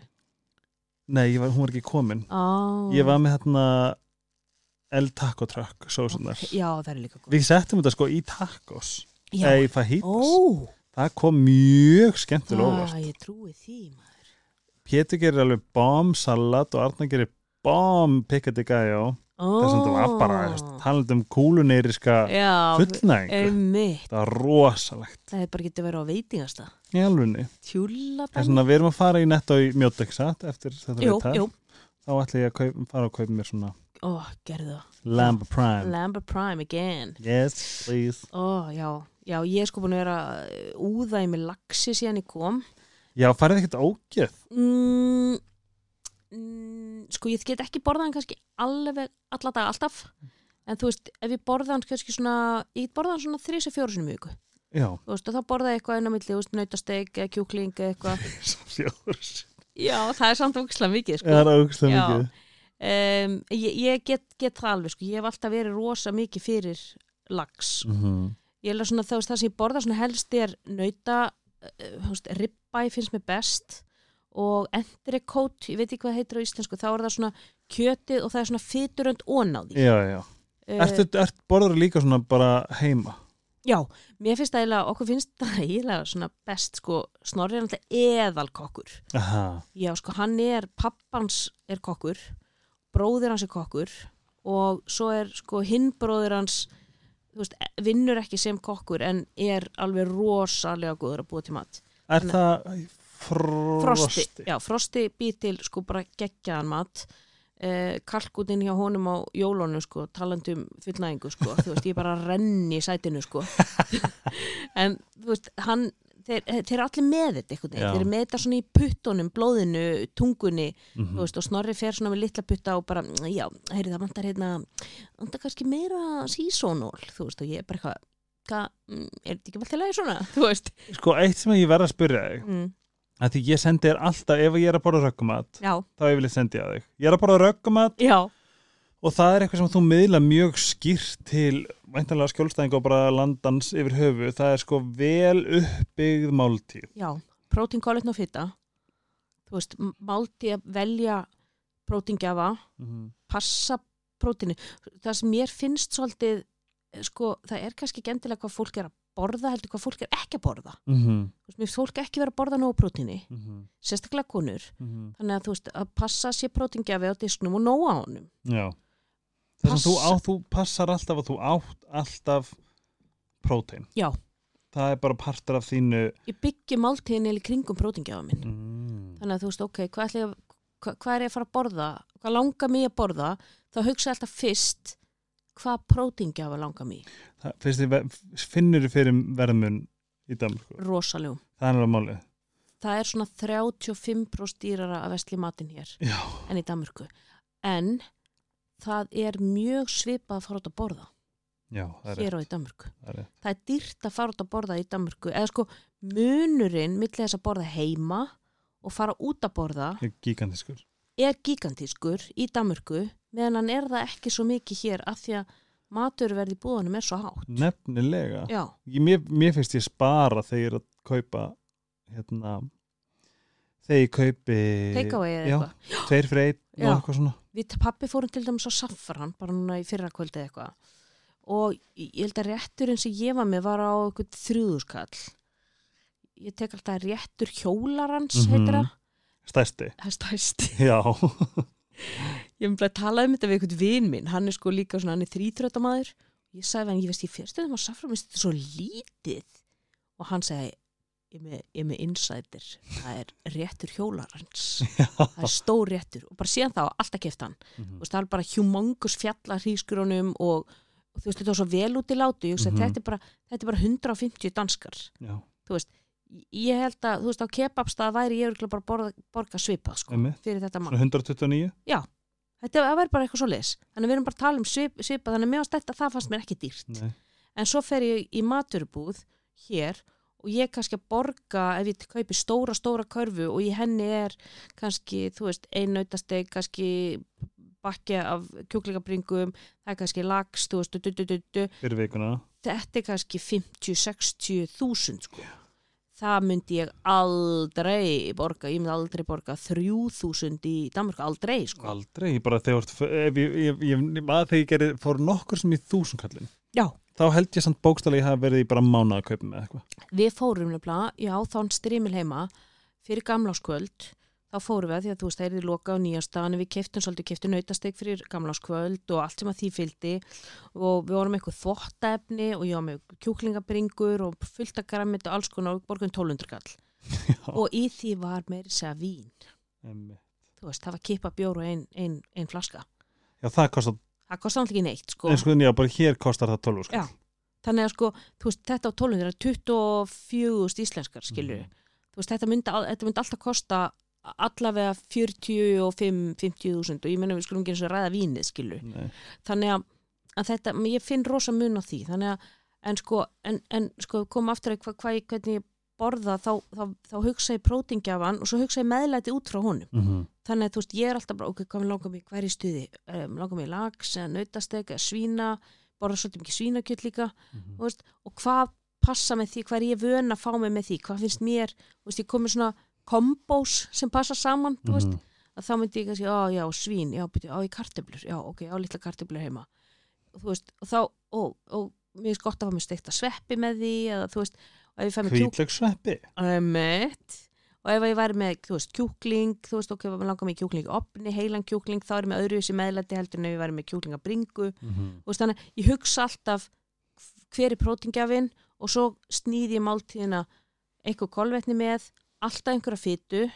Nei, var, hún var ekki komin. Á, Ég var með hérna El Taco Truck sósunar. já, það er líka gott Við settum þetta sko í tacos já, eða í fajitas. ó, Það kom mjög skemmtilega ah, óvart. ég trúi því maður. Pétur gerir alveg bomb salat og Arna gerir bomb piccadilly ó, þess að það var bara talað um kúluneiriska já, fullnæðingu. einmitt Það var rosalegt. það er bara getið verið á veitingasta Í alvunni. er svona, við erum að fara í netto í mjótteksat eftir þetta jú, viðtal. jú, Þá ætla ég að kaup, fara að kaupa mér svona ó, gerðu það Lamb Prime. Lambert Prime again Yes, please. ó, já, já, ég er sko búin að vera uh, úða í mig laxi síðan ég kom. Já, farið ekkert ógeð. mm, mm, sko ég get ekki borðað hann kannski alveg alla dag alltaf. En þú veist, ef ég borða hann kannski svona ég get borðað hann svona þrís og fjóru sinni mjög Já, þú veist, og þá borða ég eitthvað inn á milli, þú veist, nautasteik eða kjúkling eitthvað. Fjórs. já, það er samt ógislega mikið, sko. Það er ógeðslega Já. mikið. um, ég, ég get, get það alveg, sko. Ég hef alltaf verið rosa mikið fyrir lax. Mm ég held að svona, það, sem ég borða helst er nauta uh, ribbæ finnst mér best og endrekót, ég veit ekki hvað heitir á íslensku, þá er það svona kjötið og það er svona fyturönd onáði Já, já. Ertu, ert borður líka svona bara heima? Já, mér finnst það eiginlega, okkur finnst það eiginlega svona best sko, Snorri er alltaf eðalkokkur Aha. Já, sko, hann er, pappans er kokkur bróðir hans er kokkur og svo er sko hinn bróðir hans veist, vinnur ekki sem kokkur en er alveg rosalega góður að búa til mat. Er Þannig- það frosti? Frosti, já, Frosti býr til sko bara geggjaðan mat. Eh, kalkutinn hjá honum á jólunum sko, talandum fullnæðingu sko, þú veist, ég bara renni í sætinu sko. En þú veist, hann þeir, þeir eru allir með þetta Já. þeir eru með þetta svona í puttunum, blóðinu, tungunni Mhm. þú veist, og Snorri fer svona með litla putta og bara, já, heyri það vantar hérna vantar kannski meira sísónól þú veist, og ég er bara eitthvað hvað, mm, er þetta ekki vel til að svona, þú veist. Sko, eitt sem ég verð að spyrja þig mm, að því ég sendi þér alltaf, ef ég er að borða röggumat já, þá yfirleitt sendi ég að þig. Ég er að borða röggumat já, og það er eitthvað sem þú miðla mjög skýrt til væntanlega skjólstæðing og bara landans yfir höfu, það er sko vel uppbyggð máltíð. Já prótín, kólutn og fitta þú veist, m- málti að velja prótíngjafa passa prótínu það sem mér finnst svolítið sko, það er kannski ekki endilega hvað fólk er að borða heldur hvað fólk er ekki að borða. Mm -hmm. Þú veist, mér finnst fólk ekki vera að borða nógu prótíni Mm -hmm. sérstaklega konur. Mm þannig að þú veist, að passa sér prótingjafi á disknum og nóa á honum. Já Það sem þú á, þú passar alltaf að þú átt alltaf prótein. Já. Það er bara partur af þínu ég byggi máltíðin eða kringum prótingjafa minn mm. þannig að þú veist, ok, hvað, ég, að- hvað, hvað er ég að fara að borða? Hvað langar mig að borða? Þá hugsa ég alltaf fyrst hvað prótingjafa langar mig það, Fyrst finnur þið fyrir verðmun í Danmarku rosalegum. Það er það er svona 35% dýrara að vesli matinn hér Já, en í Danmörku. En það er mjög svipað að fara út að borða já, það hér og í Danmörku. Það er það er dýrt að fara út að borða í Danmörku eða sko munurinn millir þess að borða heima og fara út að borða er gigantiskur er gigantískur í Danmörku meðan er það ekki svo mikið hér af því að maturverð í búðunum er svo hátt. Nefnilega. Ég, mér, mér finnst ég spara þegar ég er að kaupa hérna þegar ég kaupi tveir fyrir einn og eitthvað svona við pappi fórum til dæmis á Safran bara núna í fyrra kvöldi eða eitthvað. Og ég held að rétturinn sem ég var með var á eitthvað þrjúðuskall ég tek alltaf réttur hjólarans Mhm. heitir það Stærsti. Það er stæst Já, ég hef bara talað um þetta við eitthvað vin minn. Hann er sko líka svona, hann er þrítröttamæður ég sagði hann, ég veist ég fyrstum á Safran minnst þetta er svo lítið. Og hann segi ég er með, er insider. Það er réttur hjólarans. Það er stór réttur. Og bara síðan þá alltaf keft hann. Mhm. þú veist, það er bara humongous fjallar hrískurunum og, og þú veist, þetta var svo vel út í láti. Ég hugsa, Mhm. þetta, er bara, þetta er bara 150 danskar. Já, þú veist, ég held að þú veist, á kebabstað væri ég örugglega bara að borga, borga svipað, sko, fyrir þetta mann svona 129 þetta það væri bara eitthvað svo leis þannig við erum bara að tala um svip, svipað þannig að mér varst þetta það fannst mér ekki dýrt. Nei. en svo fer ég í maturbúð hér og ég kannski að borga ef ég kaupi stóra, stóra körfu og í henni er kannski, þú veist, einnautasteg kannski bakki af kjúklingabringum það er kannski lags, þú veist, du, du, du, þetta er kannski 50-60 þúsund sko. það myndi ég aldrei borga, ég myndi aldrei borga 3000 í Danmark, aldrei sko. Aldrei, ég bara þegar þú ert- ef ég, ég, ég, ég maður þegar ég gerði fór nokkur sem í þúsunkallin Já. Þá held ég samt bókstælega ég hafa verið í bara mánuð að kaupa með eitthvað. Við fórum nefnilega, já, þá hann strimil heima fyrir gamláskvöld. Þá fórum við að því að þú veist, það er í loka á nýjastan við keftum svolítið, keftum nautasteg fyrir gamláskvöld og allt sem að því fylgdi. Og við vorum með eitthvað þvottaefni og ég var með kjúklingabringur og fullt að græmit og alls konar og borgum 1200 kall. Og í því var meiri segja vín. Einmitt. þú veist, það var kippa bjór og ein, ein, ein flaska. Já það kostar, það kostar alltaf ekki neitt, sko en sko já, bara hér kostar það 12 skall Já. þannig að sko, þú veist, þetta á 1200 er 24 íslenskar, skilur Mhm. þú veist, þetta myndi, þetta myndi alltaf kosta allavega 45-50 þúsund og ég meina við skulum ekki eins og ræða vínið, skilur Nei. þannig að, að þetta, ég finn rosa mun á því, þannig að en sko, en, en sko, kom aftur að hva, hva, hvernig ég borða þá, þá, þá hugsa ég prótingjafan og svo hugsa ég meðlæti út frá honum Mhm. þannig að þú veist, ég er alltaf bara, ok, hvað langar mig, hvað er í stuði um, langar mig lags eða nautasteg eða svína, borða svolítið mikið svínakjöld líka Mhm. þú veist, og hvað passa með því, hvað er ég vön að fá mig með því hvað finnst mér, veist, ég komið svona kombós sem passa saman þú veist, Mhm. að þá myndi ég kannski, á já, svín já, byrju, á ég kartöblur, já, ok, á litla kartöblur heima og þú veist, og þá og, og mér finnst gott að fá mér steikta sveppi með því, eða þú veist og Hvítlagsveppi Ömmit. og ef ég væri með, þú veist, kjúkling þú veist, ok, ég langar með kjúkling í opni heilan kjúkling, þá er ég með öðruvísi meðlæti heldur en ef ég væri með kjúklingabringu Mhm. Þú veist, þannig, að ég hugsa alltaf hver er prótingjafinn og svo snýði ég máltíðina eitthvað kolvetni með, alltaf einhverja fytu,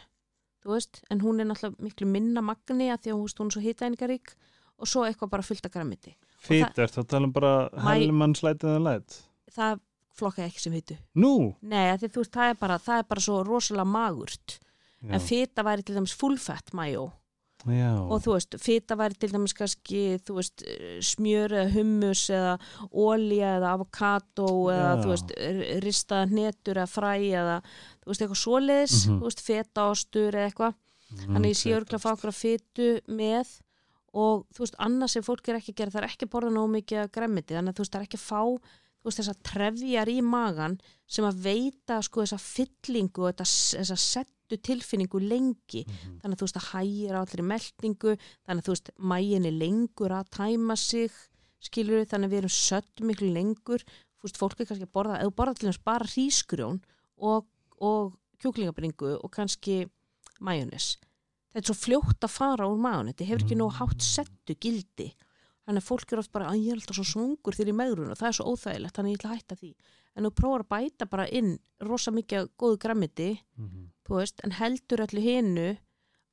þú veist, en hún er náttúrulega miklu minna magni að því að veist, hún er svo hitaðingarík og svo eitthvað bara fullt af græmiti. Fýt, er það að tala um bara Mæ- helmann slætið en læt Það flokka ekki sem fitu. Nú, Nei, því veist, það er bara, það er bara svo rosalega magurt. Já, en fita væri til dæmis fullfett majó já. og þú veist, fita væri til dæmis kannski, þú veist, smjör eða hummus eða ólía eða avokado eða Já. þú veist, ristaða hnetur eða fræ eða þú veist, eitthvað svoleiðis, Mhm. þú veist, fetaostur eða eitthvað, þannig ég sé örgulega að fá okkur að fitu með og þú veist, annað sem fólk er ekki að gera það er ekki að borða nóg mikið að græmiti þannig að þú veist, það er ekki að fá veist, þessar trefjar í magan sem að veita sko þessa fyllingu og þessa settu tilfinningu lengi. Mhm. þannig að þú veist að hægir á allir meldingu þannig að þú veist mægin er lengur að tæma sig skilur þannig að við erum sött miklu lengur. Þú veist fólk er kannski að borða, eða borða til þess bara hrísgrjón og, og kjúklingabringu og kannski majónis þetta er svo fljótt að fara úr maðun þetta hefur ekki nóg hátt settu gildi þannig að fólk er oft bara að ég er alltaf svo svungur þegar ég megrun og það er svo óþægilegt þannig að ég ætla að hætta því en þú prófar að bæta bara inn rosa mikið góðu grammiti Mhm. þú veist, en heldur öllu hinu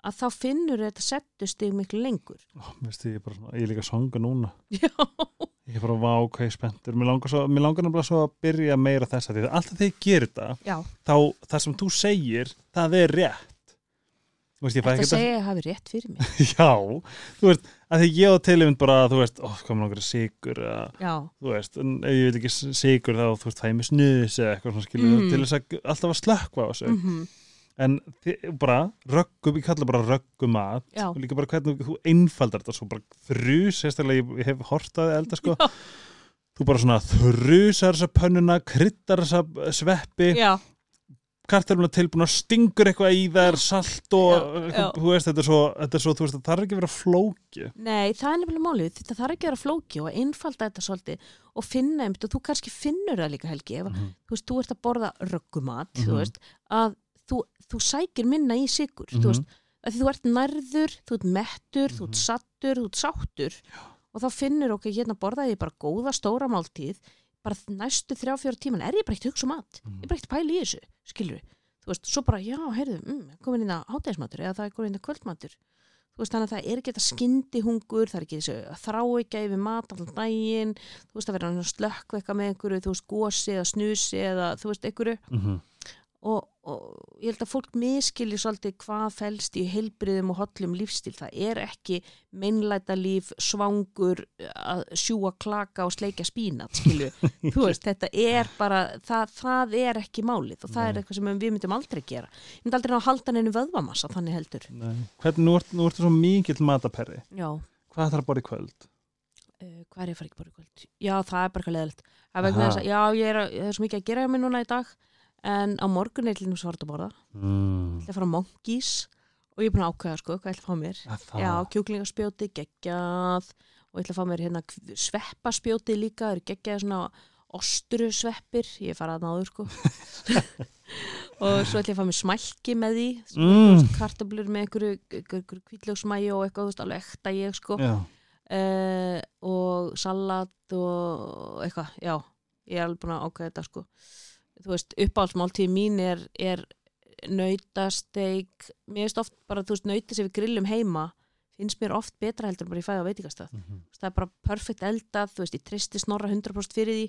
að þá finnur þetta settustig miklu lengur. Ó, veist, ég, bara, ég er líka svanga núna Já. Ég er bara vá, hvað ég er spenntur Mér langar, svo, mér langar nefnilega svo að byrja meira þess að því að alltaf þegar ég gerir þetta Já, þá það sem þú segir, það er rétt Þú veist, ég fæ þetta segja að hafi rétt fyrir mig. Já, þú veist, að því ég á tilifinn bara, þú veist, mér langar að sigur þú veist, en ef ég vil ekki sigur þá, þú veist, fæ ég mig snus eða eitthvað svona skilur, Mm. til þess að alltaf að slökkva á þessu, mm en þi- bara röggum, ég kalla bara röggumat Já. og líka bara hvernig þú einfaldar þetta svo bara þrjus, sérstaklega ég, ég hef hortaði elda sko, Já. þú bara svona þrjusar þessa pönnuna, kryddar þessa sveppi, já, kartelmuna tilbúna, stingur eitthvað í þær, salt og, Já, já. veist, þetta er svo, þetta er svo, þú veist, það þarf ekki að vera flóki. nei, það er nefnilega málið, þetta þarf ekki að vera flóki og einfalda þetta svolítið og finna og þú kannski finnur það líka Helgi, ef Mhm. þú veist, þú ert að borða röggumat, Mhm. þú veist, að þú, þú sækir minna í sigur, Mhm. þú veist, að þú ert nærður, þú ert mettur, þú Mhm. ert sattur, þú ert sáttur og þá finnur okkur hérna borða ég bara góða stóra máltíð bara næstu þrjá fjóra tíman er ég bara að hugsa um mat Mhm. ég er bara að pæla í þessu, skilur þú veist, svo bara, já, heyrðu, mm, komin inn að hátæðismatur eða það er komin inn að kvöldmatur þú veist, þannig að það er ekki þetta skyndi hungur það er ekki þessu að þrá ekki yfir mat allan daginn, þú veist, að vera að slökka eitthvað með einhverju, þú veist, gósi eða snusi eða, þú veist, einhverju Mhm. og, og ég held að fólk miskilji svolítið hvað felst í heilbriðum og hollum lífstíl. Það er ekki meinlæta líf, svangur að sjúa klaka og sleikja spínat, skilju. Þú veist, þetta er bara, það, það er ekki málið og það er Nei. eitthvað sem við myndum aldrei gera. Ég myndi aldrei ná að halda henni vöðvamassa, þannig heldur. Nei. Hvernig, nú, ert, nú ertu svo mikill mataperri. Já, Hvað þarf að bora í kvöld? uh, hvað er ég að fara í kvöld? Já, það er bara eitthvað er að, já, ég er, er svo mikið að gera hjá mig núna í dag, en á morgun er til þess að borða. Mm. Ég ætla að fara á Monkeys og ég er búin að ákveða sko hvað ég ætla að fá mér. Það. Já, kjúklingaspjóti, geggjað og ég ætla að fá mér hérna sveppaspjóti líka, það eru geggjaði svona osturu sveppir, ég farað að náður sko og svo ætla ég að fá mér smælki með því Mm. kartablur með einhverju, einhverju kvítljóksmæju og eitthvað, þú veist, alveg ekta ég sko uh, og salat og eitthvað, já ég er alveg búin að ákveða þetta sko þú veist, uppáhaldsmáltíð mín er, er nautasteik. Mér finnst oft bara, þú veist, nauta sem við grillum heima finnst mér oft betra heldur en bara ég fæði á veitingastað. Mhm. það er bara perfekt eldað, þú veist, ég tristi snorra 100% fyrir því.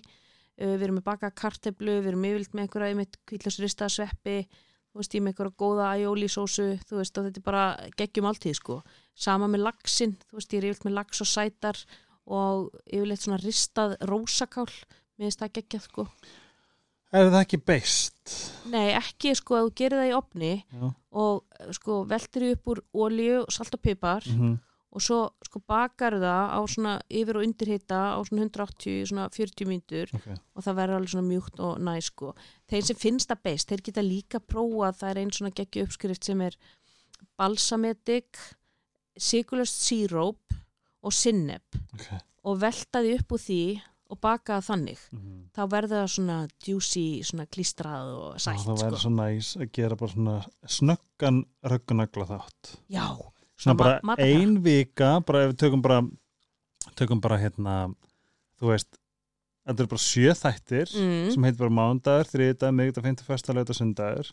Uh, við erum með baka karteblu, við erum yfirlt með einhverja einmitt kvítljósrista sveppi þú veist, ég með einhverja góða aioli sósu þú veist, og þetta er bara geggjum alltíð sko. Sama með laxin, þú veist, ég er yfirlt með lax og sætar og yfirleitt svona ristað rósakál. Mér finnst það geggjað sko Er það ekki beist? nei, ekki sko, að þú gerir það í opni Já. og eh, sko veltir upp úr olíu, salt og pipar Mm og svo sko bakar það á svona yfir og undirhita á svona 180, svona 40 mínútur Ok. og það verður alveg svona mjúkt og næ sko. Þeir sem finnst það beist, þeir geta líka prófað, það er einn svona geggi uppskrift sem er balsametik, sigurlöst síróp og sinneb Ok. og velta því upp úr því og baka það þannig. Mm Þá verður það svona juicy, svona klístrað og sætt það væri sko. svo næs að gera bara svona snöggan röggunagla þátt. Já, Svona bara ein vika, bara ef við tökum bara, tökum bara hérna, þú veist, þetta er bara sjö þættir mm. sem heitir bara mándagur, þriðdagur, miðvikudag, fimmtudag, föstudagur, sundagur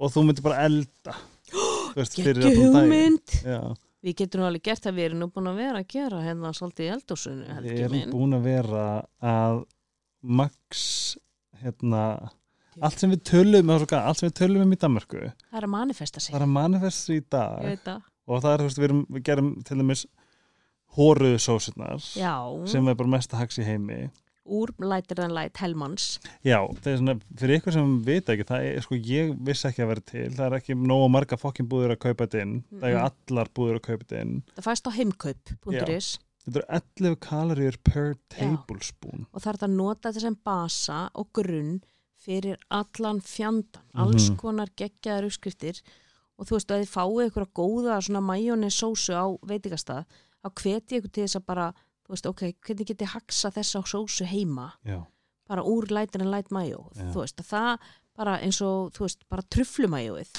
og þú myndir bara elda. Þú veist, fyrir allan daginn. hugmynd. Já, Við getum alveg gert það, við erum nú búin að vera að gera hérna svolítið í eldósunu, við erum búin að vera að max hérna, allt sem við tölum gaman, allt sem við tölum um í Danmarku það er að manifesta sig. það er að manifesta í ég dag það. Og það er, þú veist, við, erum, við gerum til dæmis hóruðu sósurnar já, sem er bara mesta hags í heimi úr Lighter Than Light Hellmans Já, það er svona, fyrir ykkur sem vita ekki, það er, sko, ég vissi ekki að vera til, það er ekki nógu marga fokkin búður að kaupa þetta inn, það er allar búður að kaupa þetta inn. það fæst á heimkaup.is Þetta eru 11 kaloríur per tablespoon. og það er að nota þetta sem basa og grunn fyrir allan fjandan, alls Mhm. konar geggjaðar uppskriftir. Og þú veist að þið fáið ykkur að góða svona majóni sósu á veitingastað þá hveti ykkur til þess að bara þú veist, ok, hvernig geti haksa þessa sósu heima, Já, bara úr lighter en light majó, Já. þú veist að það bara eins og, þú veist, bara trufflumajóið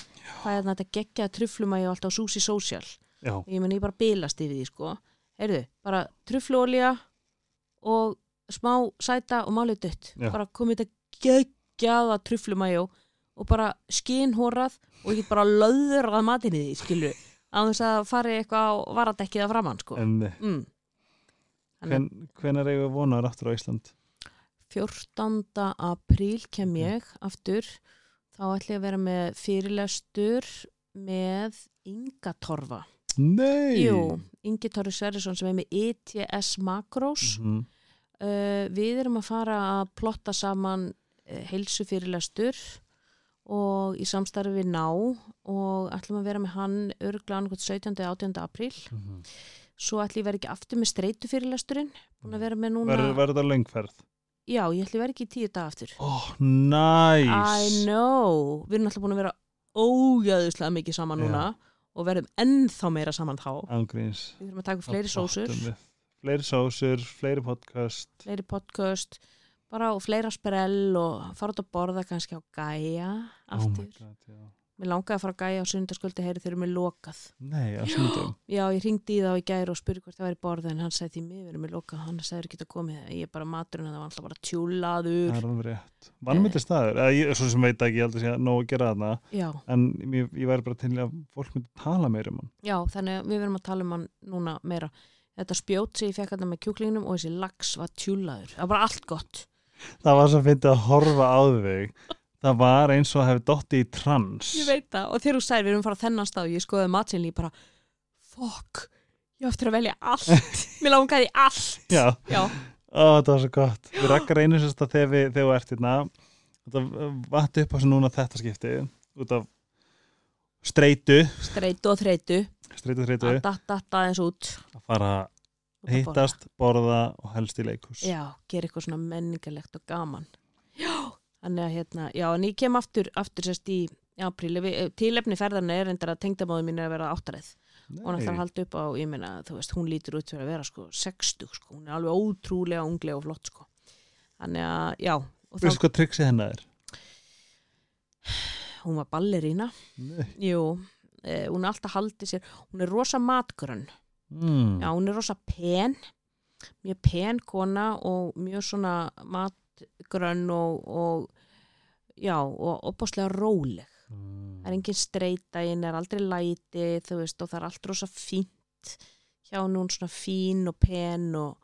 það er þetta geggjaða trufflumajóð alltaf á Sushi Social ég meni ég bara bilast yfir því sko. Heyrðu, bara truffluolja og smá sæta og málið dött bara komið þetta geggjaða trufflumæjó og bara skinhórað og ég get bara löðrað matinni því skilu að þess að fari eitthvað á varadekkið að framann sko. En mm. Hven, hvenar eigum við vonaður aftur á Ísland? 14. apríl kem ég aftur þá ætla ég að vera með fyrirlestur með Inga Torfa Nei! Jú, Ingi Torri Sverrisson sem er með ETS Macros Mhm. uh, við erum að fara að plotta saman uh, heilsufyrirlestur og í samstarfi við ná og ætlum að vera með hann örglan 17. og 18. apríl Mhm. Svo ætlum ég vera ekki aftur með streitufyrirlesturinn búin að vera með núna Verður verður þetta löngferð? já, ég ætlum vera ekki í tíu dag aftur oh, næs! I know, við erum alltaf búin að vera ógæðuslega mikið saman núna og verðum ennþá meira saman þá Ángríns. við þurfum að taka fleiri sósur Fleiri sósur, fleiri podcast. fleiri podcast bara og fleira sprell og fara út að borða kannski á gæja Oh aftur. God, já. Mér langaði að fara á gæja á sundarskvöldi heyri eru með lokað. Nei, á sundum. Já, ég ringdi í þá í gæri og spurði hvort það væri borðið en hann sagði því miður erum með lokað, hann sagði ekki að komið ég er bara maturinn að það var alltaf bara Það tjúlaður. er alveg rétt. Vannmyndir staður, eða ég, svo sem veit ekki, ég held að sé að nóg að gera þarna, Já, en ég, ég væri bara til að fólk myndi tala meira um hann. já, þannig að við verum að tala um hann núna meira. Þetta spjót sem ég fekk með kjúklingnum og þessi lax var tjúlaður. Það var bara allt gott. Það var svo fyndið að horfa á þig. Það var eins og að hefði dotti í trans. Ég veit það og þegar þú sagði við erum að fara að þennan stað og ég skoði matsinni bara, fokk, ég eftir að velja allt. Mér langaði allt. Já, Já, ó, þetta var svo gott. Við rakkar einu sérst að þegar, við, þegar þú ert hérna, þetta vatti upp á sem núna þetta skipti, út af streitu, streitu og þreitu. streitu, eins út að fara að hittast, borða og helst í leikus. já, gera eitthvað svona menningarlegt og gaman já, þannig að hérna já, en ég kem aftur, aftur sérst í í apríl, Við- tilefni ferðarna er reyndar að tengdamóðu mín er að vera áttarið. Og hún ætlar að halda upp á, ég meina, þú veist, hún lítur út fyrir að vera sko 60, sko, hún er alveg ótrúlega unglega og flott, sko. Þannig að, já, og þá, Veistu hvað triksi hennar er? hún var ballerína. Nei. jú, eh, hún er alltaf haldið sér hún er rosa matgrönn. Mm. Já, hún er rosa pen, mjög pen kona og mjög svona matgrönn og, og já, og opáslega róleg. Mm. Það er engin streita, einn er aldrei læti, þú veist, og það er allt rosa fínt. Hjá hún svona fín og pen og,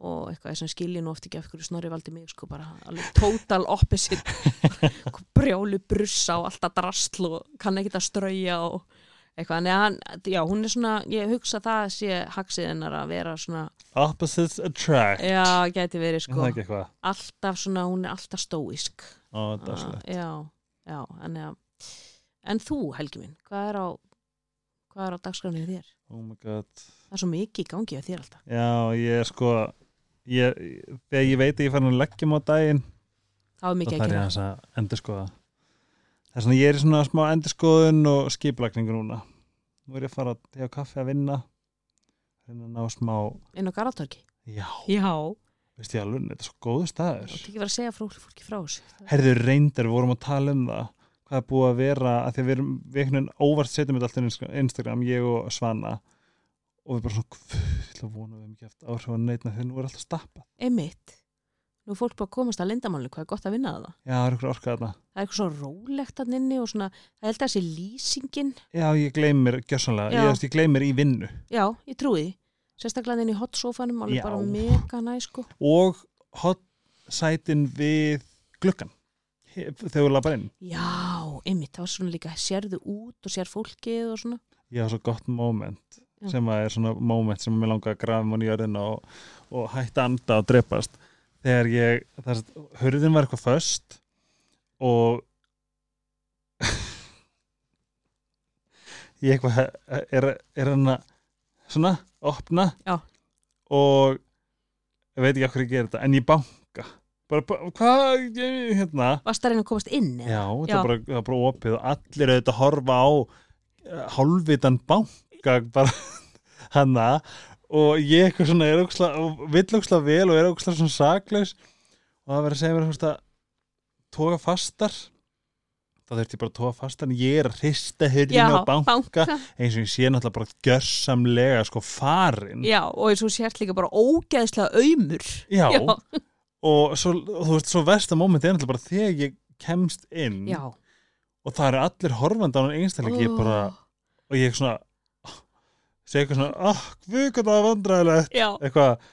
og eitthvað sem skilji nú oft ekki af hverju snorri valdi mig, sko, bara alveg total opposite, brjálu brussa og alltaf drastl og kann ekki að strauja og eitthvað, en hann, já, hún er svona, ég hugsa að það sé haksið hennar að vera svona, Opposites attract. já, geti verið Er sko, það ekki alltaf svona, hún er alltaf stóísk. Ó, það er slett. Já, já, en já, en þú, Helgi minn, hvað er á, hvað er á dagskránið þér? Oh my god. Það er svo mikið í gangi á þér alltaf. Já, ég er sko, ég, þegar ég veit að ég fann að leggja mig á daginn, Það er þá mikið að þarf ég gera. aðeins að endurskoða. Það er svona, ég er í svona smá endurskoðun og skiplagningu núna. Nú er ég að fara að tega kaffi að vinna, reyna að ná smá, Inn á Garðatorki. já, Já. veist ég alveg, þetta er svo góðu Þú staður. ert ekki verið að segja frá fólki frá þessu. Herðu reyndar, við vorum að tala um það hvað er búið að vera, að því að við erum við einhvern veginn óvart setjum þetta alltaf á Instagram ég og Svanna og við bara svona, ég ætla að vona að við hefum ekki haft áhrif á neitna þegar nú er alltaf stappað Einmitt. Nú er fólk bara að komast að lindamáli, hvað er gott að vinna það. Já, það er ykkur orkað þarna Það er eitthvað svo rólegt að nynni og svona, það held að þessi lýsingin, Já, ég gleymir, gjössanlega, Já. ég, ég gleymir í vinnu já, ég trúi því. Sérstaklega inn í hot sofanum, alveg Já. bara mega næ, sko. og hot sætin við gluggan he- þegar við lappar inn Já, einmitt, það var svona líka sérðu út og sér fólkið og svona hafa svo gott moment Já. sem að er svona moment sem mér langar að grafa mann í jörðina og, og hætta að anda og drepast þegar ég, þess að hurðin var eitthvað föst og ég eitthvað er, er hann að svona, opna Já. og ég veit ekki okkur ég gerir þetta en ég banka bara, bara hvað, hérna Varst það reyna að komast inn? eða? Já, Já. bara, það var bara opið og allir auðvitað að horfa á uh, hálfvitan banka bara hana og ég eitthvað svona er óksla, vill óksla vel og er óksla svona saklaus. Og það verður að segja mér svona toga fastar. Þá þurfti ég bara að toga fastar en ég er að hrista Já, hurðinu og banka banka. eins og ég sé náttúrulega bara gjörsamlega sko farin Já, og eins og sért líka bara ógeðslega auðmur Já. og svo, þú veist, svo versta moment er náttúrulega bara þegar ég kemst inn Já. og það eru allir horfandi á hann einstaklega ég bara, og ég svona segi eitthvað svona, ah, við það var vandræðilegt Já, eitthvað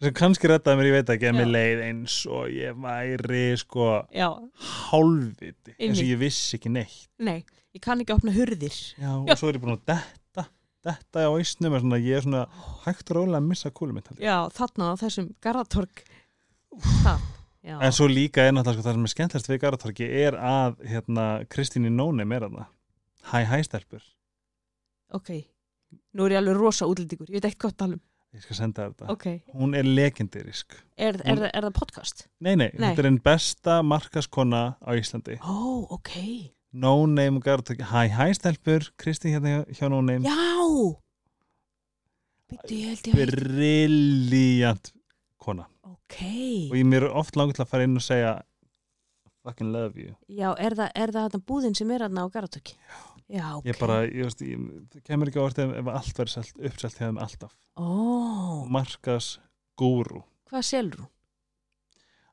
sem kannski reddaði mér, ég veit ekki, en Já. mér leið eins og ég væri sko já, hálfviti, eins og ég vissi ekki neitt. Nei, ég kann ekki að opna hurðir. Já, og svo er ég búin að detta detta á ísnum, er svona, ég er svona hægt og rólega að missa kúlum mitt. Já, þarna á þessum Garðatorg. Það, já. En svo líka er náttúrulega sko, það sem er skemmtlast við Garðatorki er að hérna, Kristín í Nónem er að hæ hæ stelpur, Ok, nú er ég alveg rosa útlendingur Ég veit ekkert hvað að tala um ég skal senda þér þetta Ok, hún er legendarisk er, er, er, það podcast? Nei, nei, Nei. þetta er einn besta markaskona á Íslandi. Ó, ok No Name Garðatöki. Hæ, hæ stelpur, Kristi hérna hjá- No Name. Já Býttu, ég held ég veit Brilliant kona. Ok, Og ég mér oft langt til að fara inn og segja fucking love you. já, er það, er það búðin sem er þarna á Garðatorgi? Já, ok Ég bara, ég veist, það kemur ekki á orðið ef allt verður selt, uppselt hjá þeim alltaf. Ó, Markas gúru. hvað selur hún?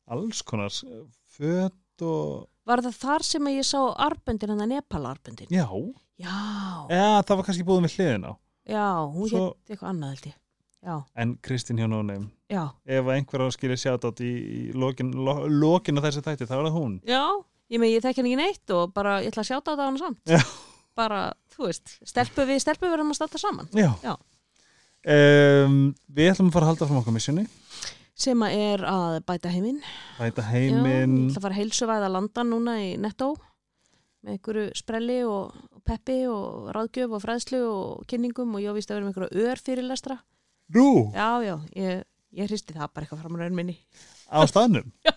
Alls konar föt og... Var það þar sem ég sá arböndin, hann að Nepal arböndin? Já. Já, Eða það var kannski búið með hliðin á. já, hún Svo- hétt eitthvað annað held ég Já, En Kristín hjá Name. já, ef einhver á að skilja sjátt átt í, í lokin, lo, lokin á þessi þætti, þá er það hún já Ég með ég þekki hann ekki neitt og bara ég ætla að sjáta á það hann samt Já. Bara, þú veist, stelpu við stelpu verðum að starta saman. Já, Já. Um, Við ætlum að fara að halda frá okkar missjoni sem að er að bæta heiminn. Bæta Já, heiminn. ég ætla að fara að heilsuvæða landan núna í Netto með einhverju sprelli og, peppi og ráðgjöf og fræðslu og kynningum og ég víst að vera með einhverju ör fyrir lestra Nú, Já, já, ég, ég hristi það bara eitthvað fram á raun minni á staðnum? Já.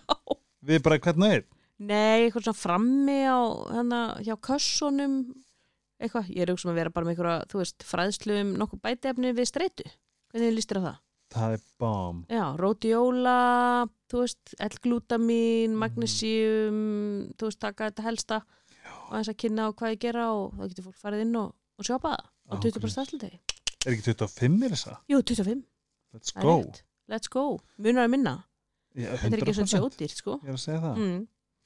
Við bara hvernig er? Nei, eitthvað svona frammi á hérna hjá kössunum eitthvað, ég er auðvitað að vera bara með einhverja, þú veist, fræðslu um nokkuð bætefni við streitu hvernig líst þér á það? Það er bám Já, rótióla, þú veist, L-glutamin, magnesium, þú veist, taka þetta helsta og eins að kynna á hvað ég gera og þá getur fólk farið inn og, og sjópa það á Á, 20% afsluti. Er ekki 25 er þessa? Jú, 25. Let's go. Let's go. Munar að minna. Já, Þetta er ekki svona 100%. sjódýrt, sko. Ég er að segja það Mm,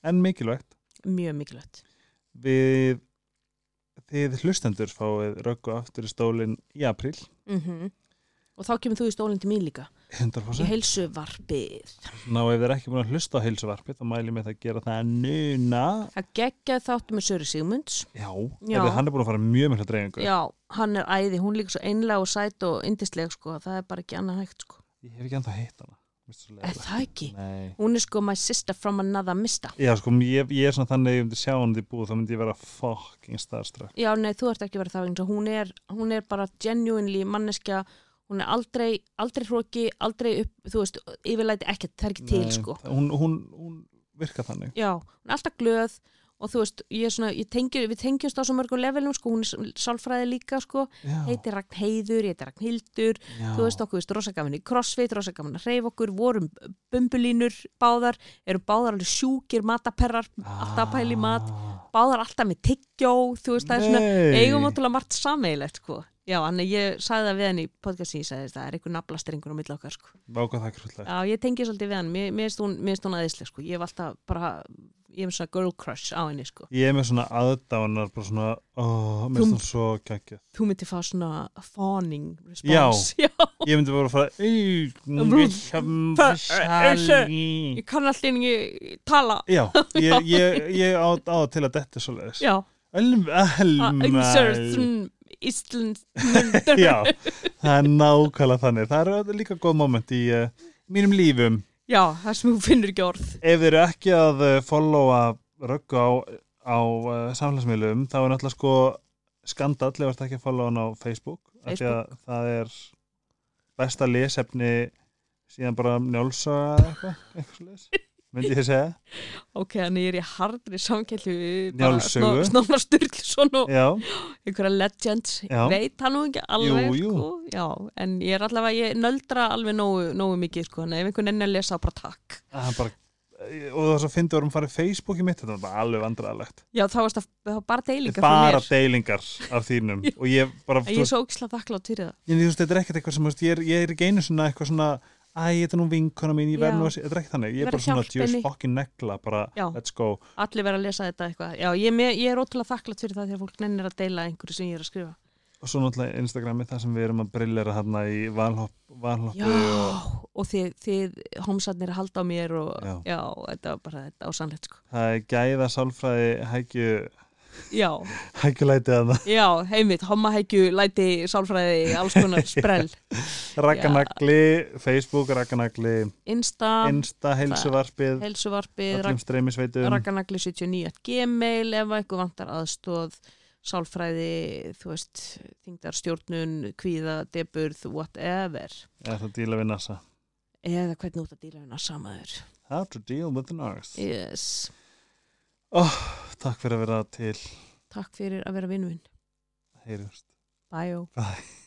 En mikilvægt mjög mikilvægt. Við Þið hlustendur fáið röggu aftur í stólinn í apríl Mm Og þá kemur þú í stólinn til mín líka. Í 100% heilsuvarpið. Ná ef þið er ekki búin að hlusta á heilsuvarpi þá ég með það að gera það núna Það geggjaði þáttu með Söri Sigmunds. Já, Já. Ef hann er búin að fara mjög mikla dreifingu Já, hann er æði, hún líka svo einlega og sæt og indisleg, sko. Það er bara ekki annað hægt, sko. Ég hef ekki ennþá hitt hana Er það ekki? Nei. Hún er sko my sister from another mista. Já, sko, ég, ég er svona þannig ef ég myndi sjá hann í búð þá myndi ég vera fucking starstruck. Já, nei, þú ert ekki verið það vegna hún er, hún er bara genuinely manneskja, hún er aldrei, aldrei hróki, aldrei upp, þú veist, yfirlæti ekkert, það er ekki til, Nei, sko. hún, hún, hún virkar þannig. Já, hún er alltaf glöð og þú veist, ég er svona, ég tengi, við tengjumst á svo mörgum levelum, sko, hún er sálfræði líka, sko, Já, heitir Ragn Heiður, ég heitir Ragn Hildur, já. þú veist okkur, veist, rosa gaman í crossfit, rosa gaman að hreyfa okkur, vorum bumbulínur báðar, erum báðar alveg sjúkir mataperrar, alltaf að pæla í mat, báðar alltaf með tyggjó, þú veist, það er svona, Nei. eigum ótrúlega margt sameigilegt sko. Já, hann ég sagði það við hann í podcastin ég sagði það er einhver naflastrengur á milli okkar sko. Já, ég tengi svolítið við hann mér finnst hún, hún aðeinsleg sko. ég hef alltaf bara ég er með svona girl crush á henni sko. Ég er með svona aðdánar bara svona, ó, mér finnst það svo geggjöð þú myndir fá svona fawning response já. ég myndi bara fara "Ey, Það- ég kann alltaf ekki tala. Já, ég, ég, ég á, á til að þetta er svoleiðis. Já, Elm, Insert Elmar Ísland Já, það er nákvæmlega þannig. Það eru líka góð moment í uh, mínum lífum já, það sem þú finnur ekki orð. Ef þeir eru ekki að uh, followa röggu á, á uh, samfélagsmiðlum þá er náttúrulega sko skandall ef þú ert ekki að followa hann á Facebook, að það er besta lesefni síðan bara njálsa eða eitthvað, eitthvað myndi ég segja. Ok, þannig er ég hardri samkællu Njálssögu. Snorra Sturluson og einhverja legends. Já. veit hann nú ekki alveg Jú, jú. Sko, já, en ég er allavega, ég nöldra alveg nógu, nógu mikið sko, en ef einhvern enn að lesa bara takk. Er bara og það svo fyndi vorum farið Facebook í mitt þetta var bara alveg vandræðalegt. Já, þá varst það var bara deilingar bara deilingar af þínum. Ég bara, ég er svo ógislega þakklátt fyrir það. Ég, þú þetta er ekkert eitthvað sem, ég er, ég er ekki einu svona eitthvað svona, æ, þetta er nú vinkona mín, ég verð nú að, þetta er ekki þannig, ég er verð bara svona henni. fokkin negla, bara, Já. let's go allir verða að lesa þetta eitthvað já, ég, ég er ótrúlega þakklátt fyrir það þegar fólk nennir að deila einhverju sem ég er að skrifa og svo náttúrulega Instagrami þar sem við erum að brillera hérna í valhopp, valhoppu og og þið, þið homsarnir að halda á mér og Já. já, þetta var bara þetta ásannlegt sko það er gæða sálfræði hækju, já, hækjulætið að það já, heimitt, hommahækju, læti, sálfræði alls konar sprell. Rakanagli, Facebook Rakanagli, Insta, Insta, öllum streymisveitum. Rakanagli 79 gmail ef eitthvað vantar aðstóð sálfræði, þú veist þingdar stjórnun, kvíða, deburð whatever. Eða það díla við NASA. Eða hvernig út að díla við samaður How to deal with the nurse yes. Takk fyrir að vera til. Takk fyrir að vera vinnvinn Heyrjumst bye, Bye